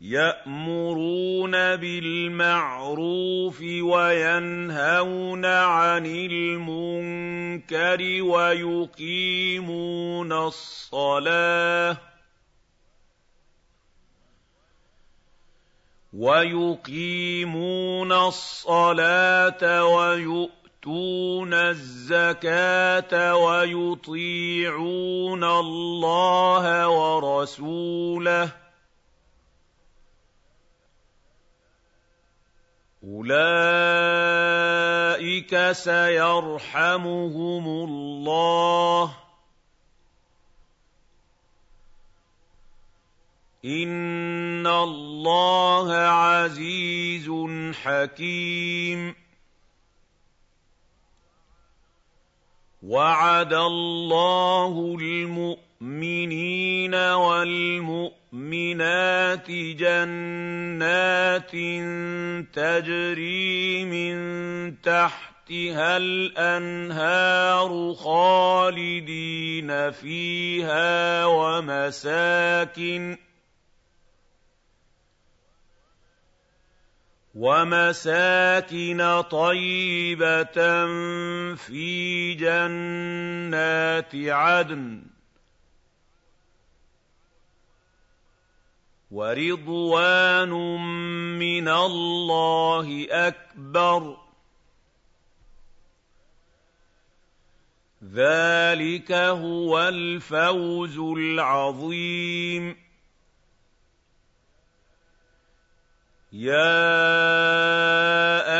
يَأْمُرُونَ بِالْمَعْرُوفِ وَيَنْهَوْنَ عَنِ الْمُنكَرِ وَيُقِيمُونَ الصَّلَاةَ وَيُؤْتُونَ ويؤتون الزكاه ويطيعون الله ورسوله أولئك سيرحمهم الله. إن الله عزيز حكيم. وعد الله المؤمنين والمؤمنات جنات تجري من تحتها الأنهار خالدين فيها ومساكن وَمَسَاكِنَ طَيِّبَةً فِي جَنَّاتِ عَدْنٍ ۚ وَرِضْوَانٌ مِّنَ اللَّهِ أَكْبَرُ ۚ. ذَٰلِكَ هُوَ الْفَوْزُ الْعَظِيمُ. يَا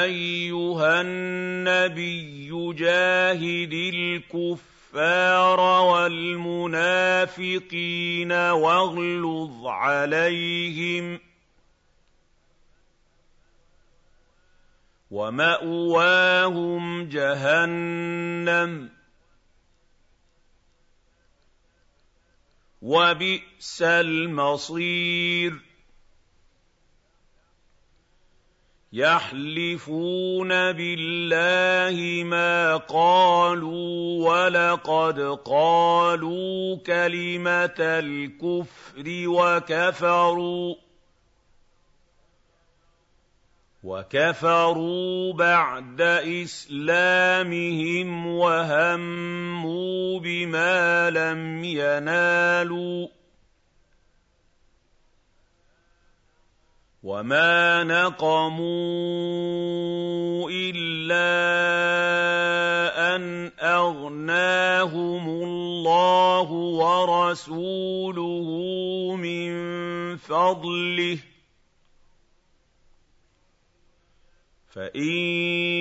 أَيُّهَا النَّبِيُّ جَاهِدِ الْكُفَّارَ وَالْمُنَافِقِينَ وَاغْلُظْ عَلَيْهِمْ ۚ وَمَأْوَاهُمْ جَهَنَّمُ ۖ وَبِئْسَ الْمَصِيرُ يَحْلِفُونَ بِاللَّهِ مَا قَالُوا وَلَقَدْ قَالُوا كَلِمَةَ الْكُفْرِ وَكَفَرُوا وَكَفَرُوا بَعْدَ إِسْلَامِهِمْ وَهَمُّوا بِمَا لَمْ يَنَالُوا وَمَا نَقَمُوا إِلَّا أَنْ أَغْنَاهُمُ اللَّهُ وَرَسُولُهُ مِن فَضْلِهِ ۚ فَإِن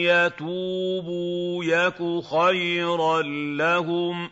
يَتُوبُوا يَكُ خَيْرًا لَّهُمْ ۖ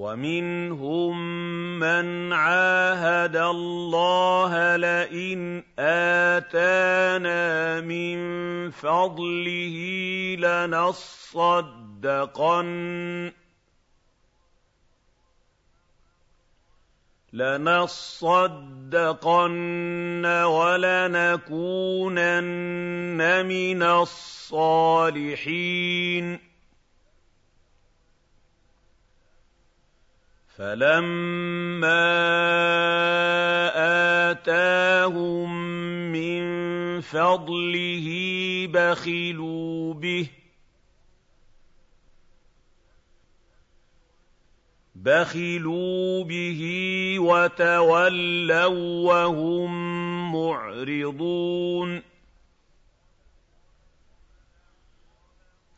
وَمِنْهُم مَّنْ عَاهَدَ اللَّهَ لَئِنْ آتَانَا مِن فَضْلِهِ لَنَصَّدَّقَنَّ لَنَصَّدَّقَنَّ وَلَنَكُونَنَّ مِنَ الصَّالِحِينَ فَلَمَّا آتَاهُم مِّن فَضْلِهِ بَخِلُوا بِهِ بَخِلُوا بِهِ وَتَوَلَّوا وَّهُم مُّعْرِضُونَ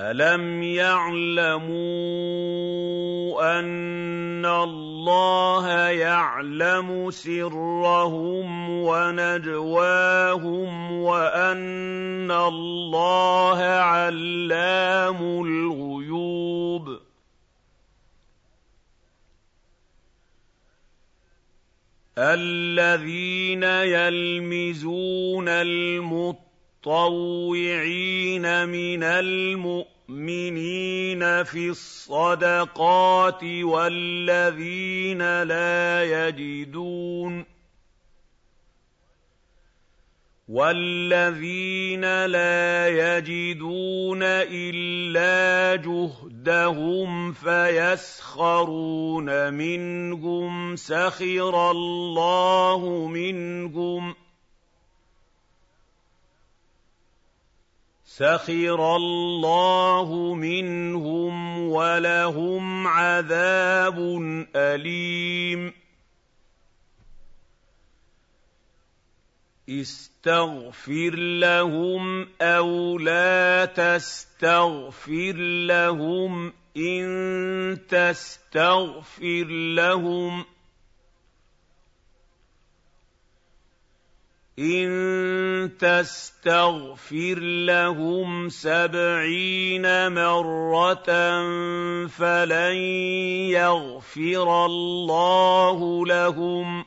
أَلَمْ يَعْلَمُوا أَنَّ اللَّهَ يَعْلَمُ سِرَّهُمْ وَنَجْوَاهُمْ وَأَنَّ اللَّهَ عَلَّامُ الْغُيُوبِ الَّذِينَ يَلْمِزُونَ الْمُطَّوِّعِينَ الْمُتَطَوِّعِينَ مِنَ الْمُؤْمِنِينَ فِي الصَّدَقَاتِ وَالَّذِينَ لَا يَجِدُونَ وَالَّذِينَ لَا يَجِدُونَ إِلَّا جُهْدَهُمْ فَيَسْخَرُونَ مِنْهُمْ سَخِرَ اللَّهُ مِنْهُمْ ۖ سَخِرَ اللَّهُ مِنْهُمْ وَلَهُمْ عَذَابٌ أَلِيمٌ. اسْتَغْفِرْ لَهُمْ أَوْ لَا تَسْتَغْفِرْ لَهُمْ إِن تَسْتَغْفِرْ لَهُمْ ۚ إِن تَسْتَغْفِرْ لَهُمْ سَبْعِينَ مَرَّةً فَلَن يَغْفِرَ اللَّهُ لَهُمْ ۚ.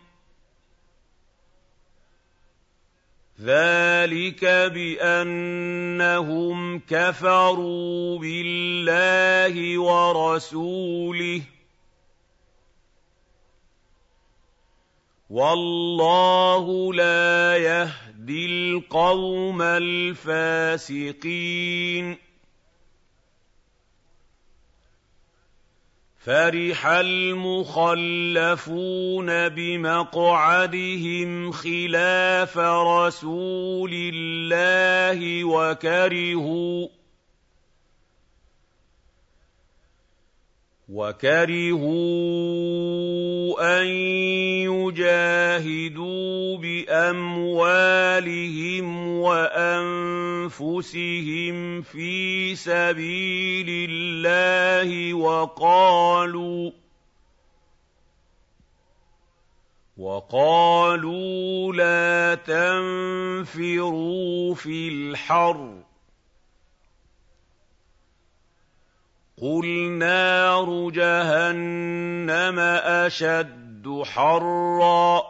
ذَٰلِكَ بِأَنَّهُمْ كَفَرُوا بِاللَّهِ وَرَسُولِهِ. وَاللَّهُ لَا يَهْدِي الْقَوْمَ الْفَاسِقِينَ. فَرِحَ الْمُخَلَّفُونَ بِمَقْعَدِهِمْ خِلَافَ رَسُولِ اللَّهِ وَكَرِهُوا وَكَرِهُوا أَن يُجَاهِدُوا بِأَمْوَالِهِمْ وَأَنفُسِهِمْ فِي سَبِيلِ اللَّهِ وَقَالُوا وَقَالُوا لَا تَنفِرُوا فِي الْحَرِّ قُلْ نَارُ جَهَنَّمَ أَشَدُّ حَرًّا ۚ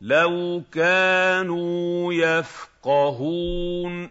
لَّوْ كَانُوا يَفْقَهُونَ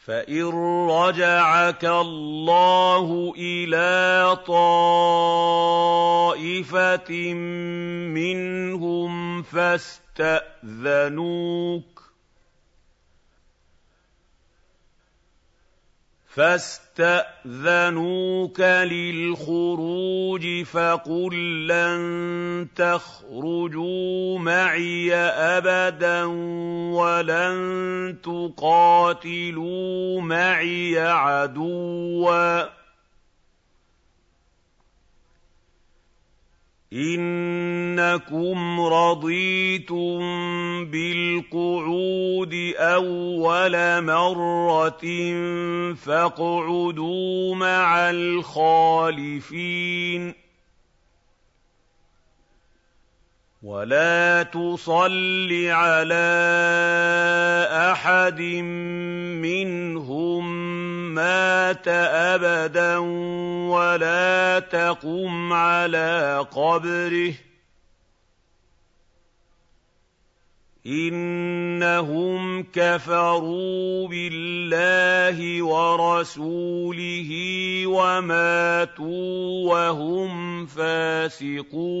فَإِن رَّجَعَكَ اللَّهُ إِلَىٰ طَائِفَةٍ مِّنْهُمْ فَاسْتَأْذَنُوكَ فاستأذنوك للخروج فقل لن تخرجوا معي أبدا ولن تقاتلوا معي عدواً. إِنَّكُمْ رَضِيتُم بِالْقُعُودِ أَوَّلَ مَرَّةٍ فَاقْعُدُوا مَعَ الْخَالِفِينَ. وَلَا تُصَلِّ عَلَىٰ أَحَدٍ مِّنْهُم مَّاتَ أَبَدًا وَلَا تَقُمْ عَلَىٰ قَبْرِهِ ۖ. إِنَّهُمْ كَفَرُوا بِاللَّهِ وَرَسُولِهِ وَمَاتُوا وَهُمْ فَاسِقُونَ.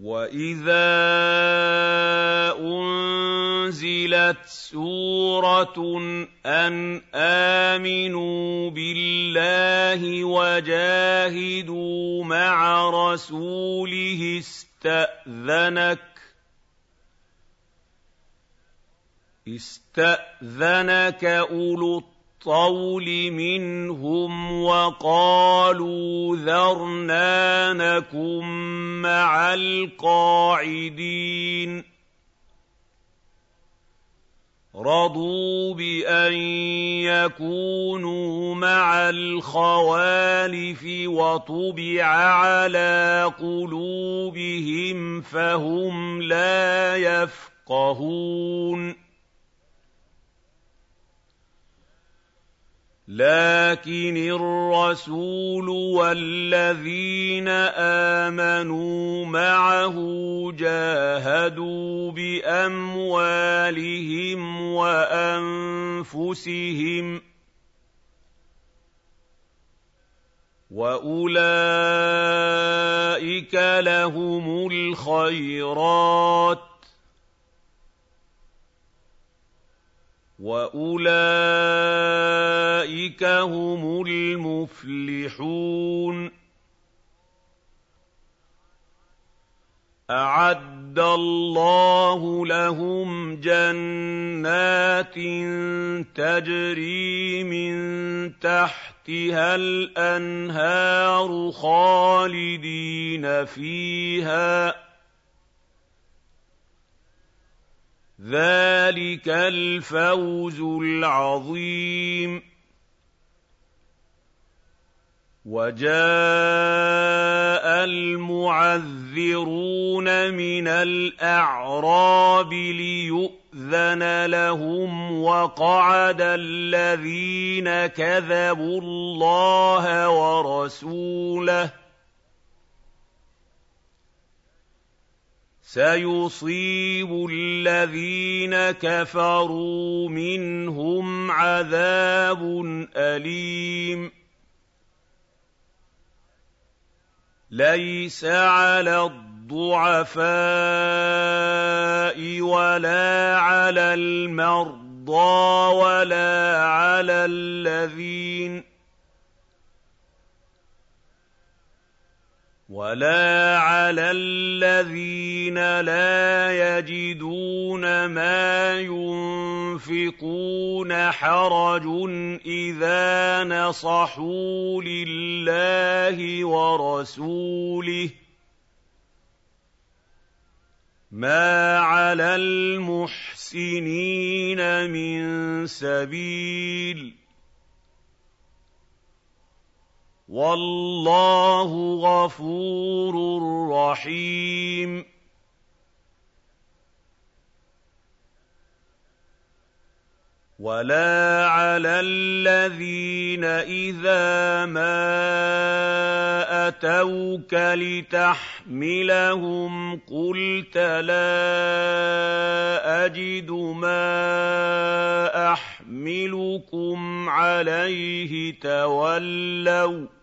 واذا انزلت سوره ان امنوا بالله وجاهدوا مع رسوله استاذنك استاذنك اولو الطول منهم وقالوا ذرنا نكن مع القاعدين. رضوا بأن يكونوا مع الخوالف وطبع على قلوبهم فهم لا يفقهون. لكن الرسول والذين آمنوا معه جاهدوا بأموالهم وأنفسهم وأولئك لهم الخيرات واولئك هم المفلحون اعد الله لهم جنات تجري من تحتها الانهار خالدين فيها ذلك الفوز العظيم وجاء المعذرون من الاعراب ليؤذن لهم وقعد الذين كذبوا الله ورسوله سيصيب الذين كفروا منهم عذاب أليم. ليس على الضعفاء ولا على المرضى ولا على الذين ولا على الذين لا يجدون ما ينفقون حرج اذا نصحوا لله ورسوله ما على المحسنين من سبيل والله غفور رحيم. ولا على الذين إذا ما أتوك لتحملهم قلت لا أجد ما أحملكم عليه تولوا.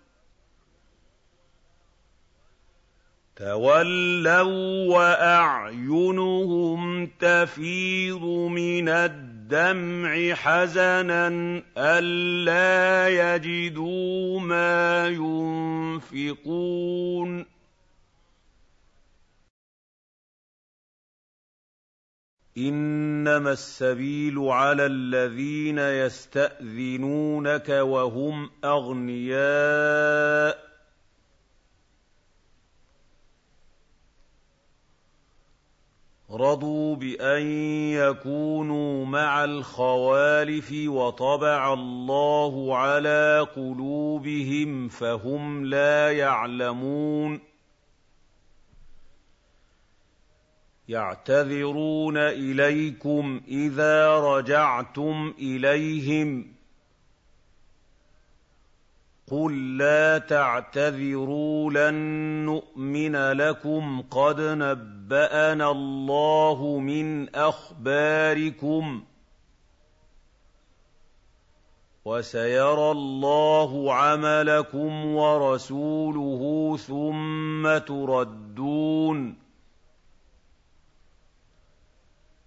تولوا وأعينهم تفيض من الدمع حزنا ألا يجدوا ما ينفقون. إنما السبيل على الذين يستأذنونك وهم أغنياء. رضوا بأن يكونوا مع الخوالف وطبع الله على قلوبهم فهم لا يعلمون. يعتذرون إليكم إذا رجعتم إليهم. قُل لَّا تَعْتَذِرُوا لَن نُّؤْمِنَ لَكُمْ قَدْ نَبَّأَنَا اللَّهُ مِنْ أَخْبَارِكُمْ ۚ وَسَيَرَى اللَّهُ عَمَلَكُمْ وَرَسُولُهُ ثُمَّ تُرَدُّونَ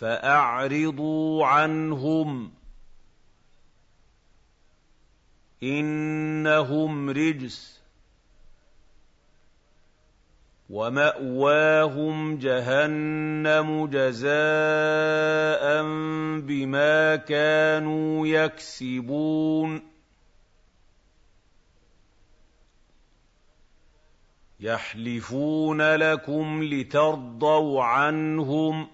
فَأَعْرِضُوا عَنْهُمْ ۖ. إِنَّهُمْ رِجْسٌ ۖ. وَمَأْوَاهُمْ جَهَنَّمُ جَزَاءً بِمَا كَانُوا يَكْسِبُونَ. يَحْلِفُونَ لَكُمْ لِتَرْضَوْا عَنْهُمْ ۖ.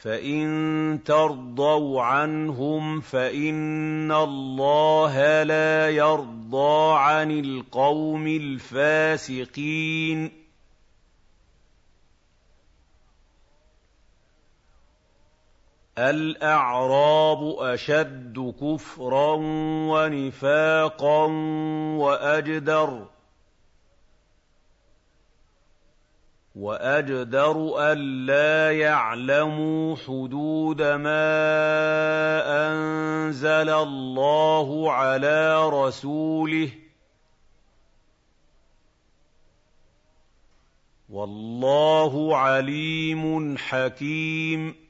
فَإِن تَرْضَوْا عَنْهُمْ فَإِنَّ اللَّهَ لَا يَرْضَىٰ عَنِ الْقَوْمِ الْفَاسِقِينَ الْأَعْرَابُ أَشَدُّ كُفْرًا وَنِفَاقًا وَأَجْدَرُ وَأَجْدَرُ أَلَّا يَعْلَمُوا حُدُودَ مَا أَنزَلَ اللَّهُ عَلَىٰ رَسُولِهِ ۗ. وَاللَّهُ عَلِيمٌ حَكِيمٌ.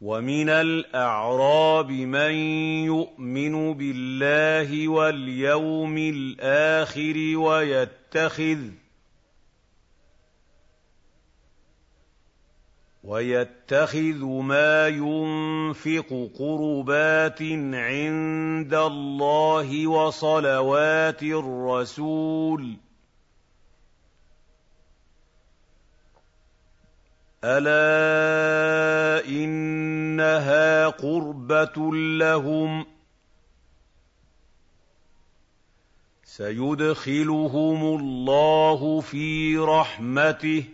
وَمِنَ الْأَعْرَابِ مَن يُؤْمِنُ بِاللَّهِ وَالْيَوْمِ الْآخِرِ وَيَتَّخِذُ مَا يُنفِقُ قُرُبَاتٍ عِندَ اللَّهِ وَصَلَوَاتِ الرَّسُولِ ۚ أَلَا إِنَّهَا قُرْبَةٌ لَّهُمْ ۚ سَيُدْخِلُهُمُ اللَّهُ فِي رَحْمَتِهِ ۗ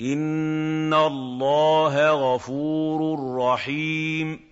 إِنَّ اللَّهَ غَفُورٌ رَّحِيمٌ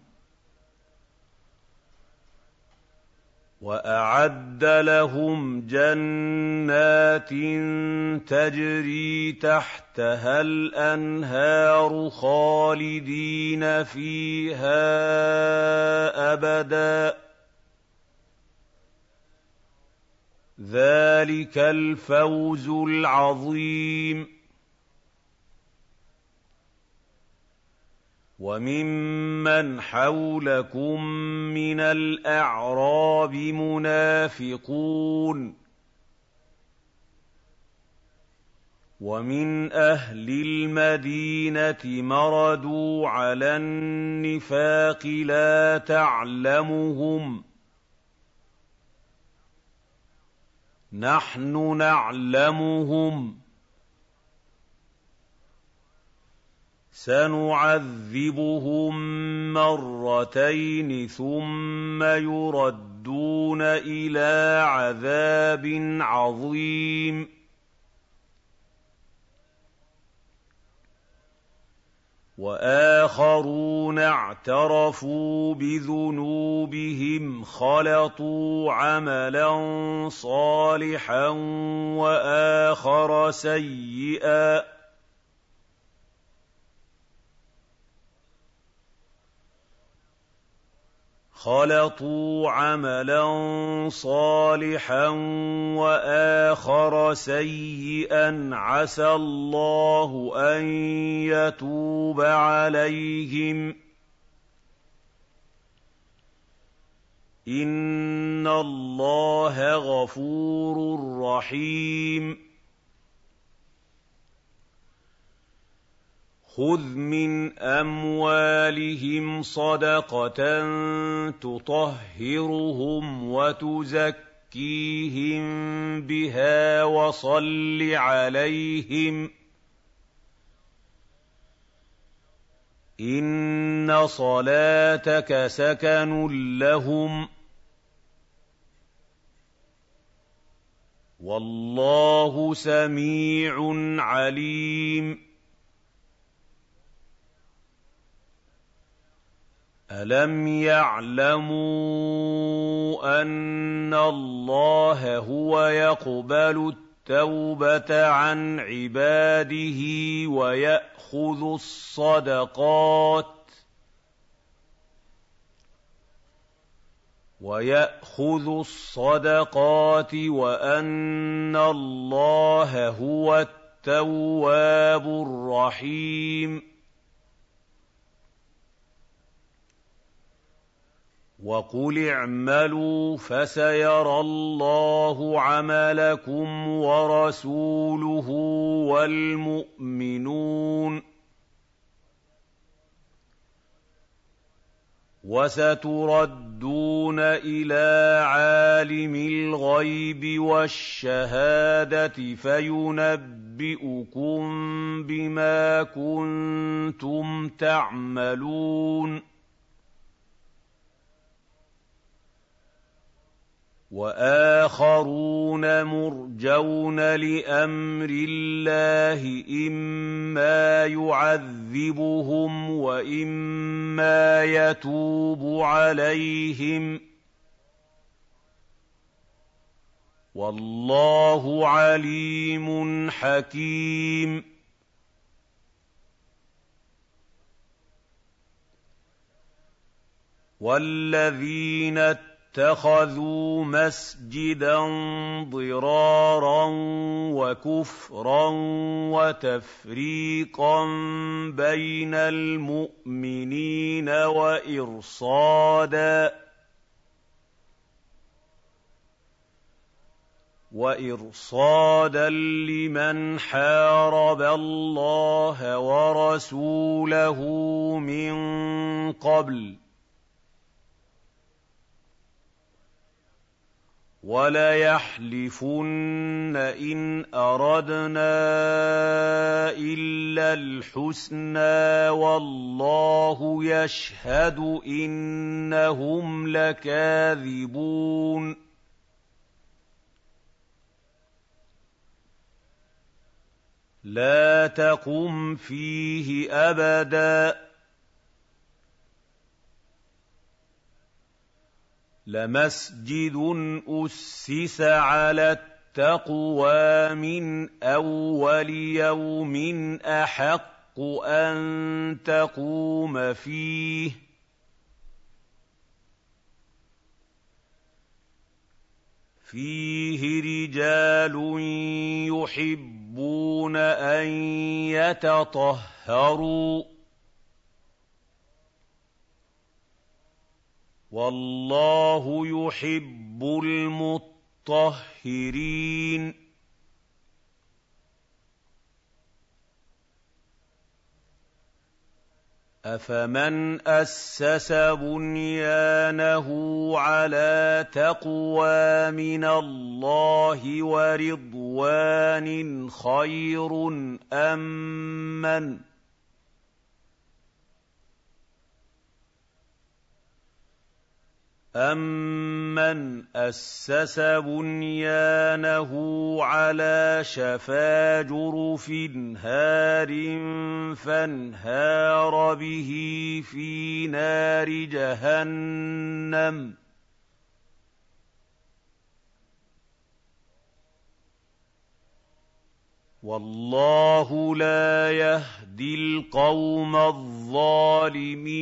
وَأَعَدَّ لَهُمْ جَنَّاتٍ تَجْرِي تَحْتَهَا الْأَنْهَارُ خَالِدِينَ فِيهَا أَبَدًا ۚ. ذَٰلِكَ الْفَوْزُ الْعَظِيمُ. وَمِمَّنْ حَوْلَكُم مِّنَ الْأَعْرَابِ مُنَافِقُونَ ۖ وَمِنْ أَهْلِ الْمَدِينَةِ مَرَدُوا عَلَى النِّفَاقِ لَا تَعْلَمُهُمْ ۖ نَحْنُ نَعْلَمُهُمْ ۚ سَنُعَذِّبُهُم مَّرَّتَيْنِ ثُمَّ يُرَدُّونَ إِلَىٰ عَذَابٍ عَظِيمٍ. وَآخَرُونَ اعْتَرَفُوا بِذُنُوبِهِمْ خَلَطُوا عَمَلًا صَالِحًا وَآخَرَ سَيِّئًا. خَلَطُوا عَمَلًا صَالِحًا وَآخَرَ سَيِّئًا عَسَى اللَّهُ أَن يَتُوبَ عَلَيْهِمْ ۚ إِنَّ اللَّهَ غَفُورٌ رَّحِيمٌ خُذْ مِنْ أَمْوَالِهِمْ صَدَقَةً تُطَهِّرُهُمْ وَتُزَكِّيهِم بِهَا وَصَلِّ عَلَيْهِمْ ۖ إِنَّ صَلَاتَكَ سَكَنٌ لَّهُمْ ۗ وَاللَّهُ سَمِيعٌ عَلِيمٌ أَلَمْ يَعْلَمُوا أَنَّ اللَّهَ هُوَ يَقْبَلُ التَّوْبَةَ عَنْ عِبَادِهِ وَيَأْخُذُ الصَّدَقَاتِ وَيَأْخُذُ الصَّدَقَاتِ وَأَنَّ اللَّهَ هُوَ التَّوَّابُ الرَّحِيمُ وَقُلِ اعْمَلُوا فَسَيَرَى اللَّهُ عَمَلَكُمْ وَرَسُولُهُ وَالْمُؤْمِنُونَ ۖ وَسَتُرَدُّونَ إِلَىٰ عَالِمِ الْغَيْبِ وَالشَّهَادَةِ فَيُنَبِّئُكُم بِمَا كُنتُمْ تَعْمَلُونَ وَآخَرُونَ مُرْجَوْنَ لِأَمْرِ اللَّهِ إِمَّا يُعَذِّبُهُمْ وَإِمَّا يَتُوبُ عَلَيْهِمْ ۗ. وَاللَّهُ عَلِيمٌ حَكِيمٌ. وَالَّذِينَ اتَّخَذُوا مَسْجِدًا ضِرَارًا وَكُفْرًا وَتَفْرِيقًا بَيْنَ الْمُؤْمِنِينَ وَإِرْصَادًا وَإِرْصَادًا لِّمَنْ حَارَبَ اللَّهَ وَرَسُولَهُ مِن قَبْلُ ۚ وَلَيَحْلِفُنَّ إِنْ أَرَدْنَا إِلَّا الْحُسْنَىٰ ۖ وَاللَّهُ يَشْهَدُ إِنَّهُمْ لَكَاذِبُونَ. لَا تَقُمْ فِيهِ أَبَدًا. لَمَسْجِدٌ أُسِّسَ عَلَى التَّقْوَىٰ مِنْ أَوَّلِ يَوْمٍ أَحَقُّ أَن تَقُومَ فِيهِ ۚ فِيهِ رِجَالٌ يُحِبُّونَ أَن يَتَطَهَّرُوا وَاللَّهُ يُحِبُّ الْمُطَّهِّرِينَ. أَفَمَنْ أَسَّسَ بُنْيَانَهُ عَلَىٰ تَقْوَىٰ مِنَ اللَّهِ وَرِضْوَانٍ خَيْرٌ أَمَّنْ أَسَّسَ بُنْيَانَهُ عَلَىٰ شَفَا جُرُفٍ هَارٍ فَانْهَارَ بِهِ فِي نَارِ جَهَنَّمَ ۗ وَاللَّهُ لَا يَهْدِي الْقَوْمَ الظَّالِمِينَ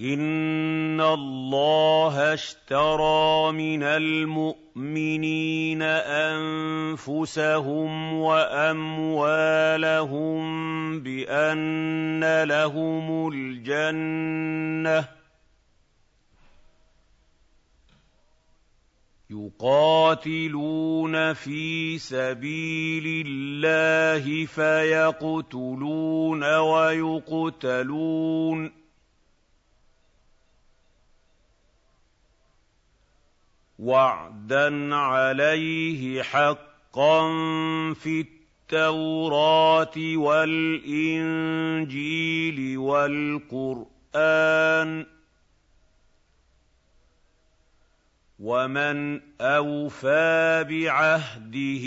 إِنَّ اللَّهَ اشْتَرَىٰ مِنَ الْمُؤْمِنِينَ أَنفُسَهُمْ وَأَمْوَالَهُم بِأَنَّ لَهُمُ الْجَنَّةَ ۚ يُقَاتِلُونَ فِي سَبِيلِ اللَّهِ فَيَقْتُلُونَ وَيُقْتَلُونَ وَعْدًا عَلَيْهِ حَقًّا فِي التَّوْرَاةِ وَالْإِنجِيلِ وَالْقُرْآنِ ۚ وَمَنْ أَوْفَىٰ بِعَهْدِهِ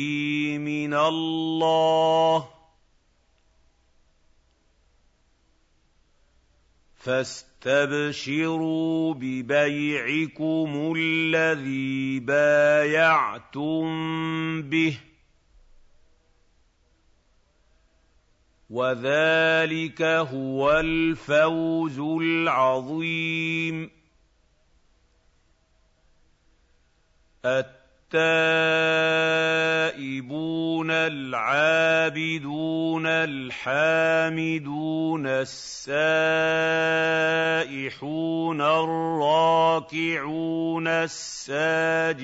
مِنَ اللَّهِ فَاسْتَبْشِرُوا بِبَيْعِكُمُ الَّذِي بَايَعْتُم بِهِ ۚ وَذَٰلِكَ هُوَ الْفَوْزُ الْعَظِيمُ. التَّائِبُونَ الْعَابِدُونَ الْحَامِدُونَ السَّائِحُونَ الرَّاكِعُونَ السَّاجِدُونَ.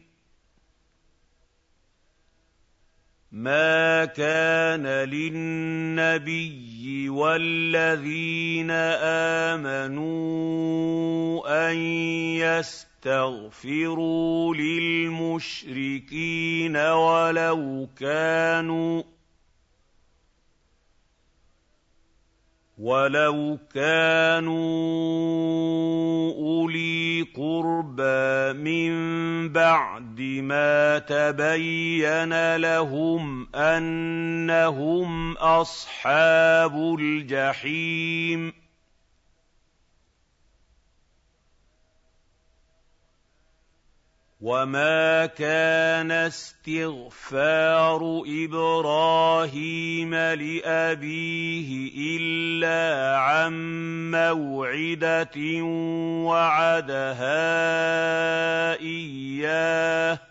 مَا كَانَ لِلنَّبِيِّ وَالَّذِينَ آمَنُوا أَن يَسْتَغْفِرُوا لِلْمُشْرِكِينَ وَلَوْ كَانُوا وَلَوْ كَانُوا أُولِي قُرْبَىٰ مِن بَعْدِ مَا تَبَيَّنَ لَهُمْ أَنَّهُمْ أَصْحَابُ الْجَحِيمِ وَمَا كَانَ اسْتِغْفَارُ إِبْرَاهِيمَ لِأَبِيهِ إِلَّا عَن مَّوْعِدَةٍ وَعَدَهَا إِيَّاهُ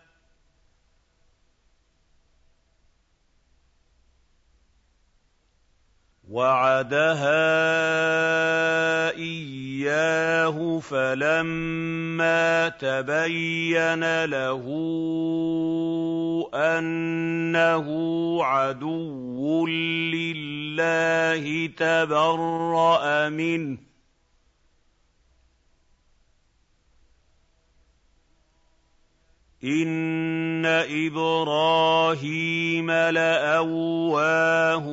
وَعَدَهَا إِيَّاهُ فَلَمَّا تَبَيَّنَ لَهُ أَنَّهُ عَدُوٌّ لِّلَّهِ تَبَرَّأَ مِنْهُ إِنَّ إِبْرَاهِيمَ لَأَوَّاهٌ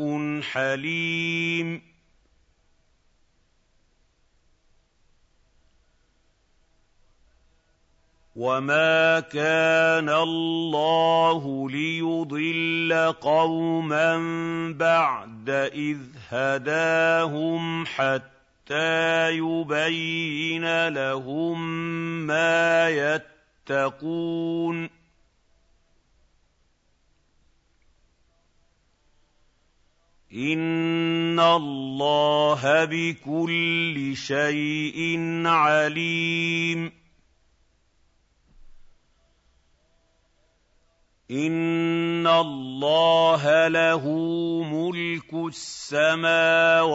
حَلِيمٌ وَمَا كَانَ اللَّهُ لِيُضِلَّ قَوْمًا بَعْدَ إِذْ هَدَاهُمْ حَتَّىٰ يُبَيِّنَ لَهُم مَّا يَتَّقُونَ إِنَّ اللَّهَ بِكُلِّ شَيْءٍ عَلِيمٌ. إِنَّ اللَّهَ لَهُ مُلْكُ السَّمَاوَاتِ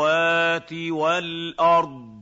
وَالْأَرْضِ ۖ.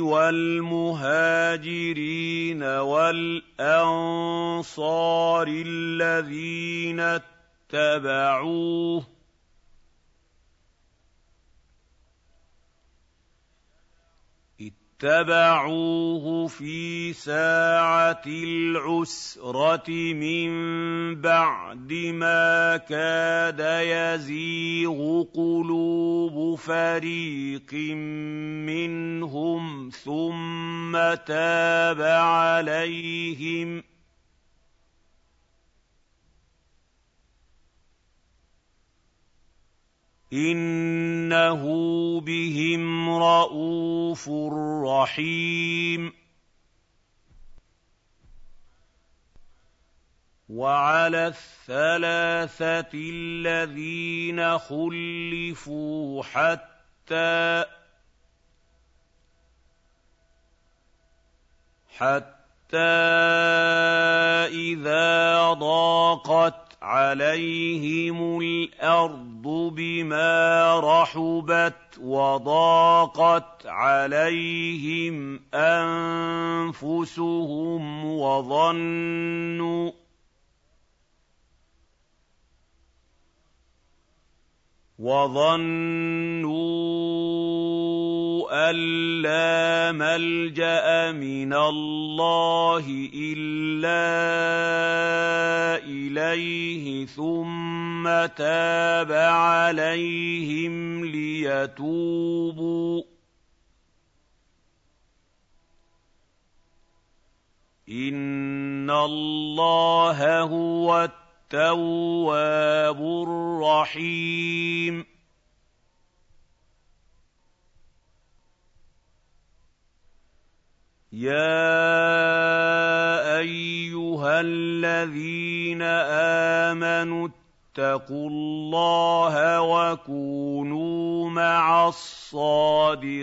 وَالْمُهَاجِرِينَ وَالْأَنصَارِ الَّذِينَ اتَّبَعُوهُ اتبعوه في ساعة العسرة من بعد ما كاد يزيغ قلوب فريق منهم ثم تاب عليهم ۖ إِنَّهُ بِهِمْ رَءُوفٌ رَّحِيمٌ وَعَلَى الثَّلَاثَةِ الَّذِينَ خُلِّفُوا حَتَّىٰ حَتَّىٰ إِذَا ضَاقَتْ عَلَيْهِمُ الْأَرْضُ بِمَا رَحُبَتْ وَضَاقَتْ عَلَيْهِمْ أَنفُسُهُمْ وَظَنُّوا وَظَنُّوا أَن لَّا مَلْجَأَ مِنَ اللَّهِ إِلَّا إِلَيْهِ ثُمَّ تَابَ عَلَيْهِمْ لِيَتُوبُوا ۚ إِنَّ اللَّهَ هُوَ التَّوَّابُ الرَّحِيمُ يَا أَيُّهَا الَّذِينَ آمَنُوا اتَّقُوا اللَّهَ وَكُونُوا مَعَ الصَّادِقِينَ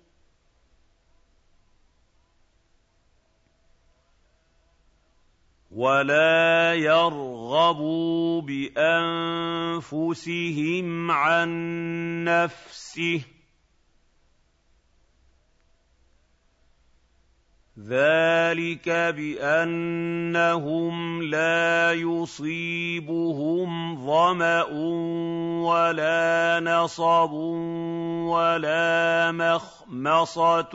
وَلَا يَرْغَبُوا بِأَنفُسِهِمْ عَن نَّفْسِهِ ۚ ذَٰلِكَ بِأَنَّهُمْ لَا يُصِيبُهُمْ ظَمَأٌ وَلَا نَصَبٌ وَلَا مَخْمَصَةٌ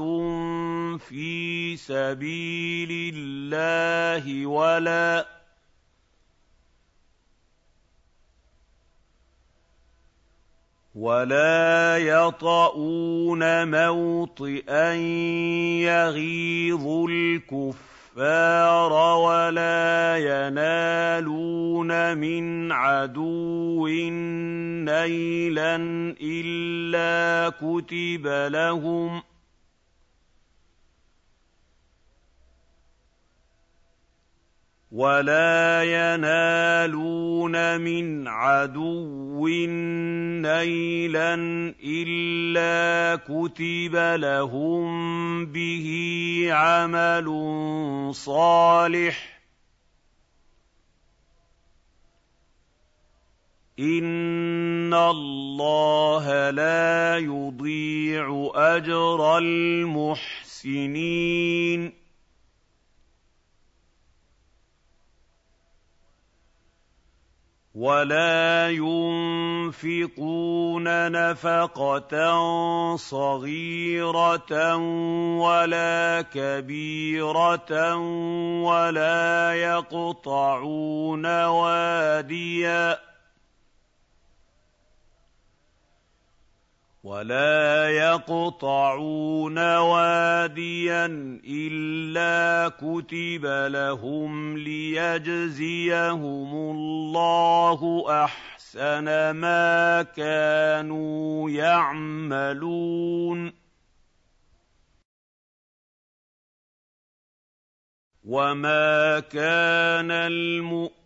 فِي سَبِيلِ اللَّهِ وَلَا وَلَا يَطَئُونَ مَوْطِئًا يَغِيظُ الْكُفَّارَ وَلَا يَنَالُونَ مِنْ عَدُوٍّ نَّيْلًا إِلَّا كُتِبَ لَهُمْ ۚ وَلَا يَنَالُونَ مِنْ عَدُوٍّ نَّيْلًا إِلَّا كُتِبَ لَهُم بِهِ عَمَلٌ صَالِحٌ ۚ إِنَّ اللَّهَ لَا يُضِيعُ أَجْرَ الْمُحْسِنِينَ وَلَا يُنفِقُونَ نَفَقَةً صَغِيرَةً وَلَا كَبِيرَةً وَلَا يَقْطَعُونَ وَادِيًا وَلَا يَقْطَعُونَ وَادِيًا إِلَّا كُتِبَ لَهُمْ لِيَجْزِيَهُمُ اللَّهُ أَحْسَنَ مَا كَانُوا يَعْمَلُونَ وَمَا كَانَ الْمُؤْمِنُونَ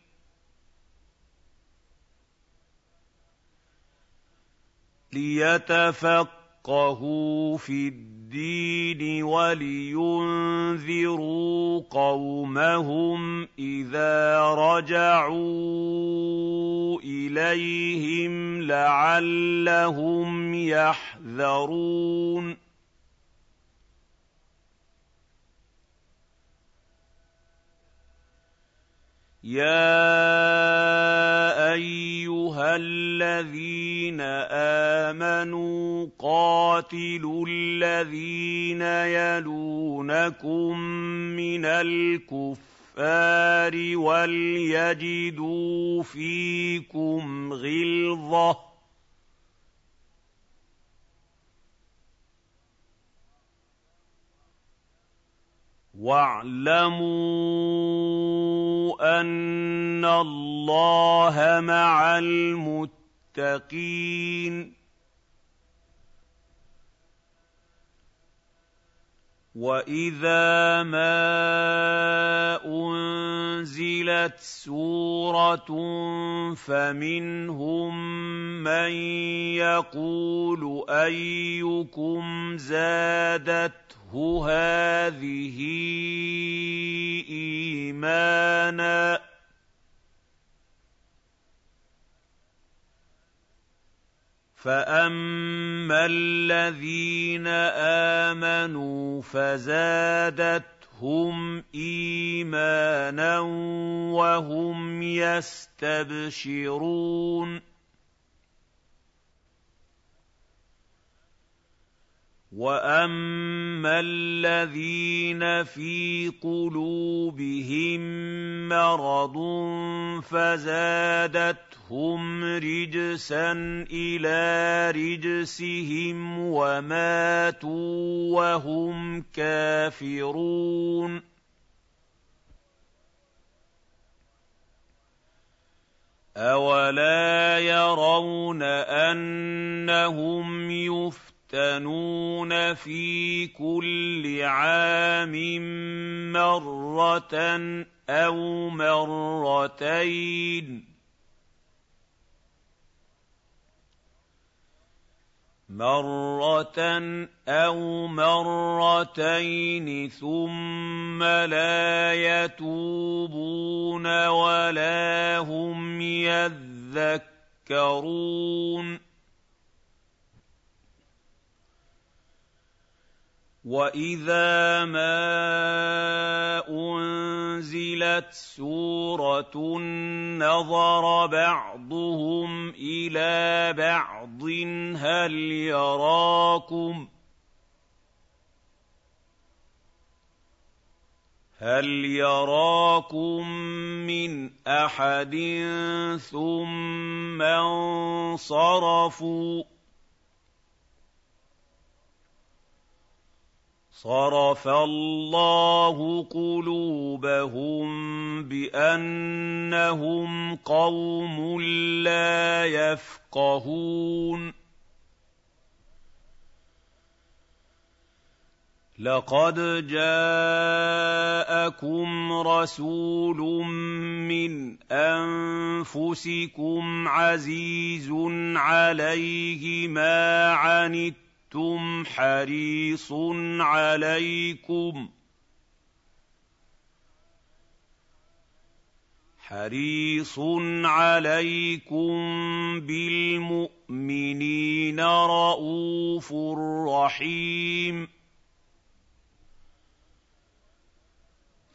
لِيَتَفَقَّهُوا فِي الدِّينِ وَلِيُنذِرُوا قَوْمَهُمْ إِذَا رَجَعُوا إِلَيْهِمْ لَعَلَّهُمْ يَحْذَرُونَ يَا أَيُّهَا الَّذِينَ آمَنُوا قَاتِلُوا الَّذِينَ يَلُونَكُم مِّنَ الْكُفَّارِ وَلْيَجِدُوا فِيكُمْ غِلْظَةً ۚ وَاعْلَمُوا أَنَّ اللَّهَ مَعَ الْمُتَّقِينَ. وَإِذَا مَا أُنزِلَتْ سُورَةٌ فَمِنْهُم مَّن يَقُولُ أَيُّكُمْ زَادَتْهُ هَٰذِهِ إِيمَانًا ۚ فَأَمَّا الَّذِينَ آمَنُوا فَزَادَتْهُمْ إِيمَانًا وَهُمْ يَسْتَبْشِرُونَ وَأَمَّا الَّذِينَ فِي قُلُوبِهِم مَّرَضٌ فَزَادَتْهُمْ رِجْسًا إِلَىٰ رِجْسِهِمْ وَمَاتُوا وَهُمْ كَافِرُونَ أَوَلَا يَرَوْنَ أَنَّهُمْ يُفْتَنُونَ يُفْتَنُونَ فِي كُلِّ عَامٍ مَّرَّةً أَوْ مَرَّتَيْنِ. مَرَّةً أَوْ مَرَّتَيْنِ ثُمَّ لَا يَتُوبُونَ وَلَا هُمْ يَذَّكَّرُونَ. واذا ما انزلت سوره نظر بعضهم إلى بعض هل يراكم هل يراكم من احد ثم انصرفوا صرف الله قلوبهم بانهم قوم لا يفقهون لقد جاءكم رسول من انفسكم عزيز عليه ما عنتم أَنتُمْ حَرِيصٌ عَلَيْكُمْ. حريص عليكم بالمؤمنين رءوف رحيم.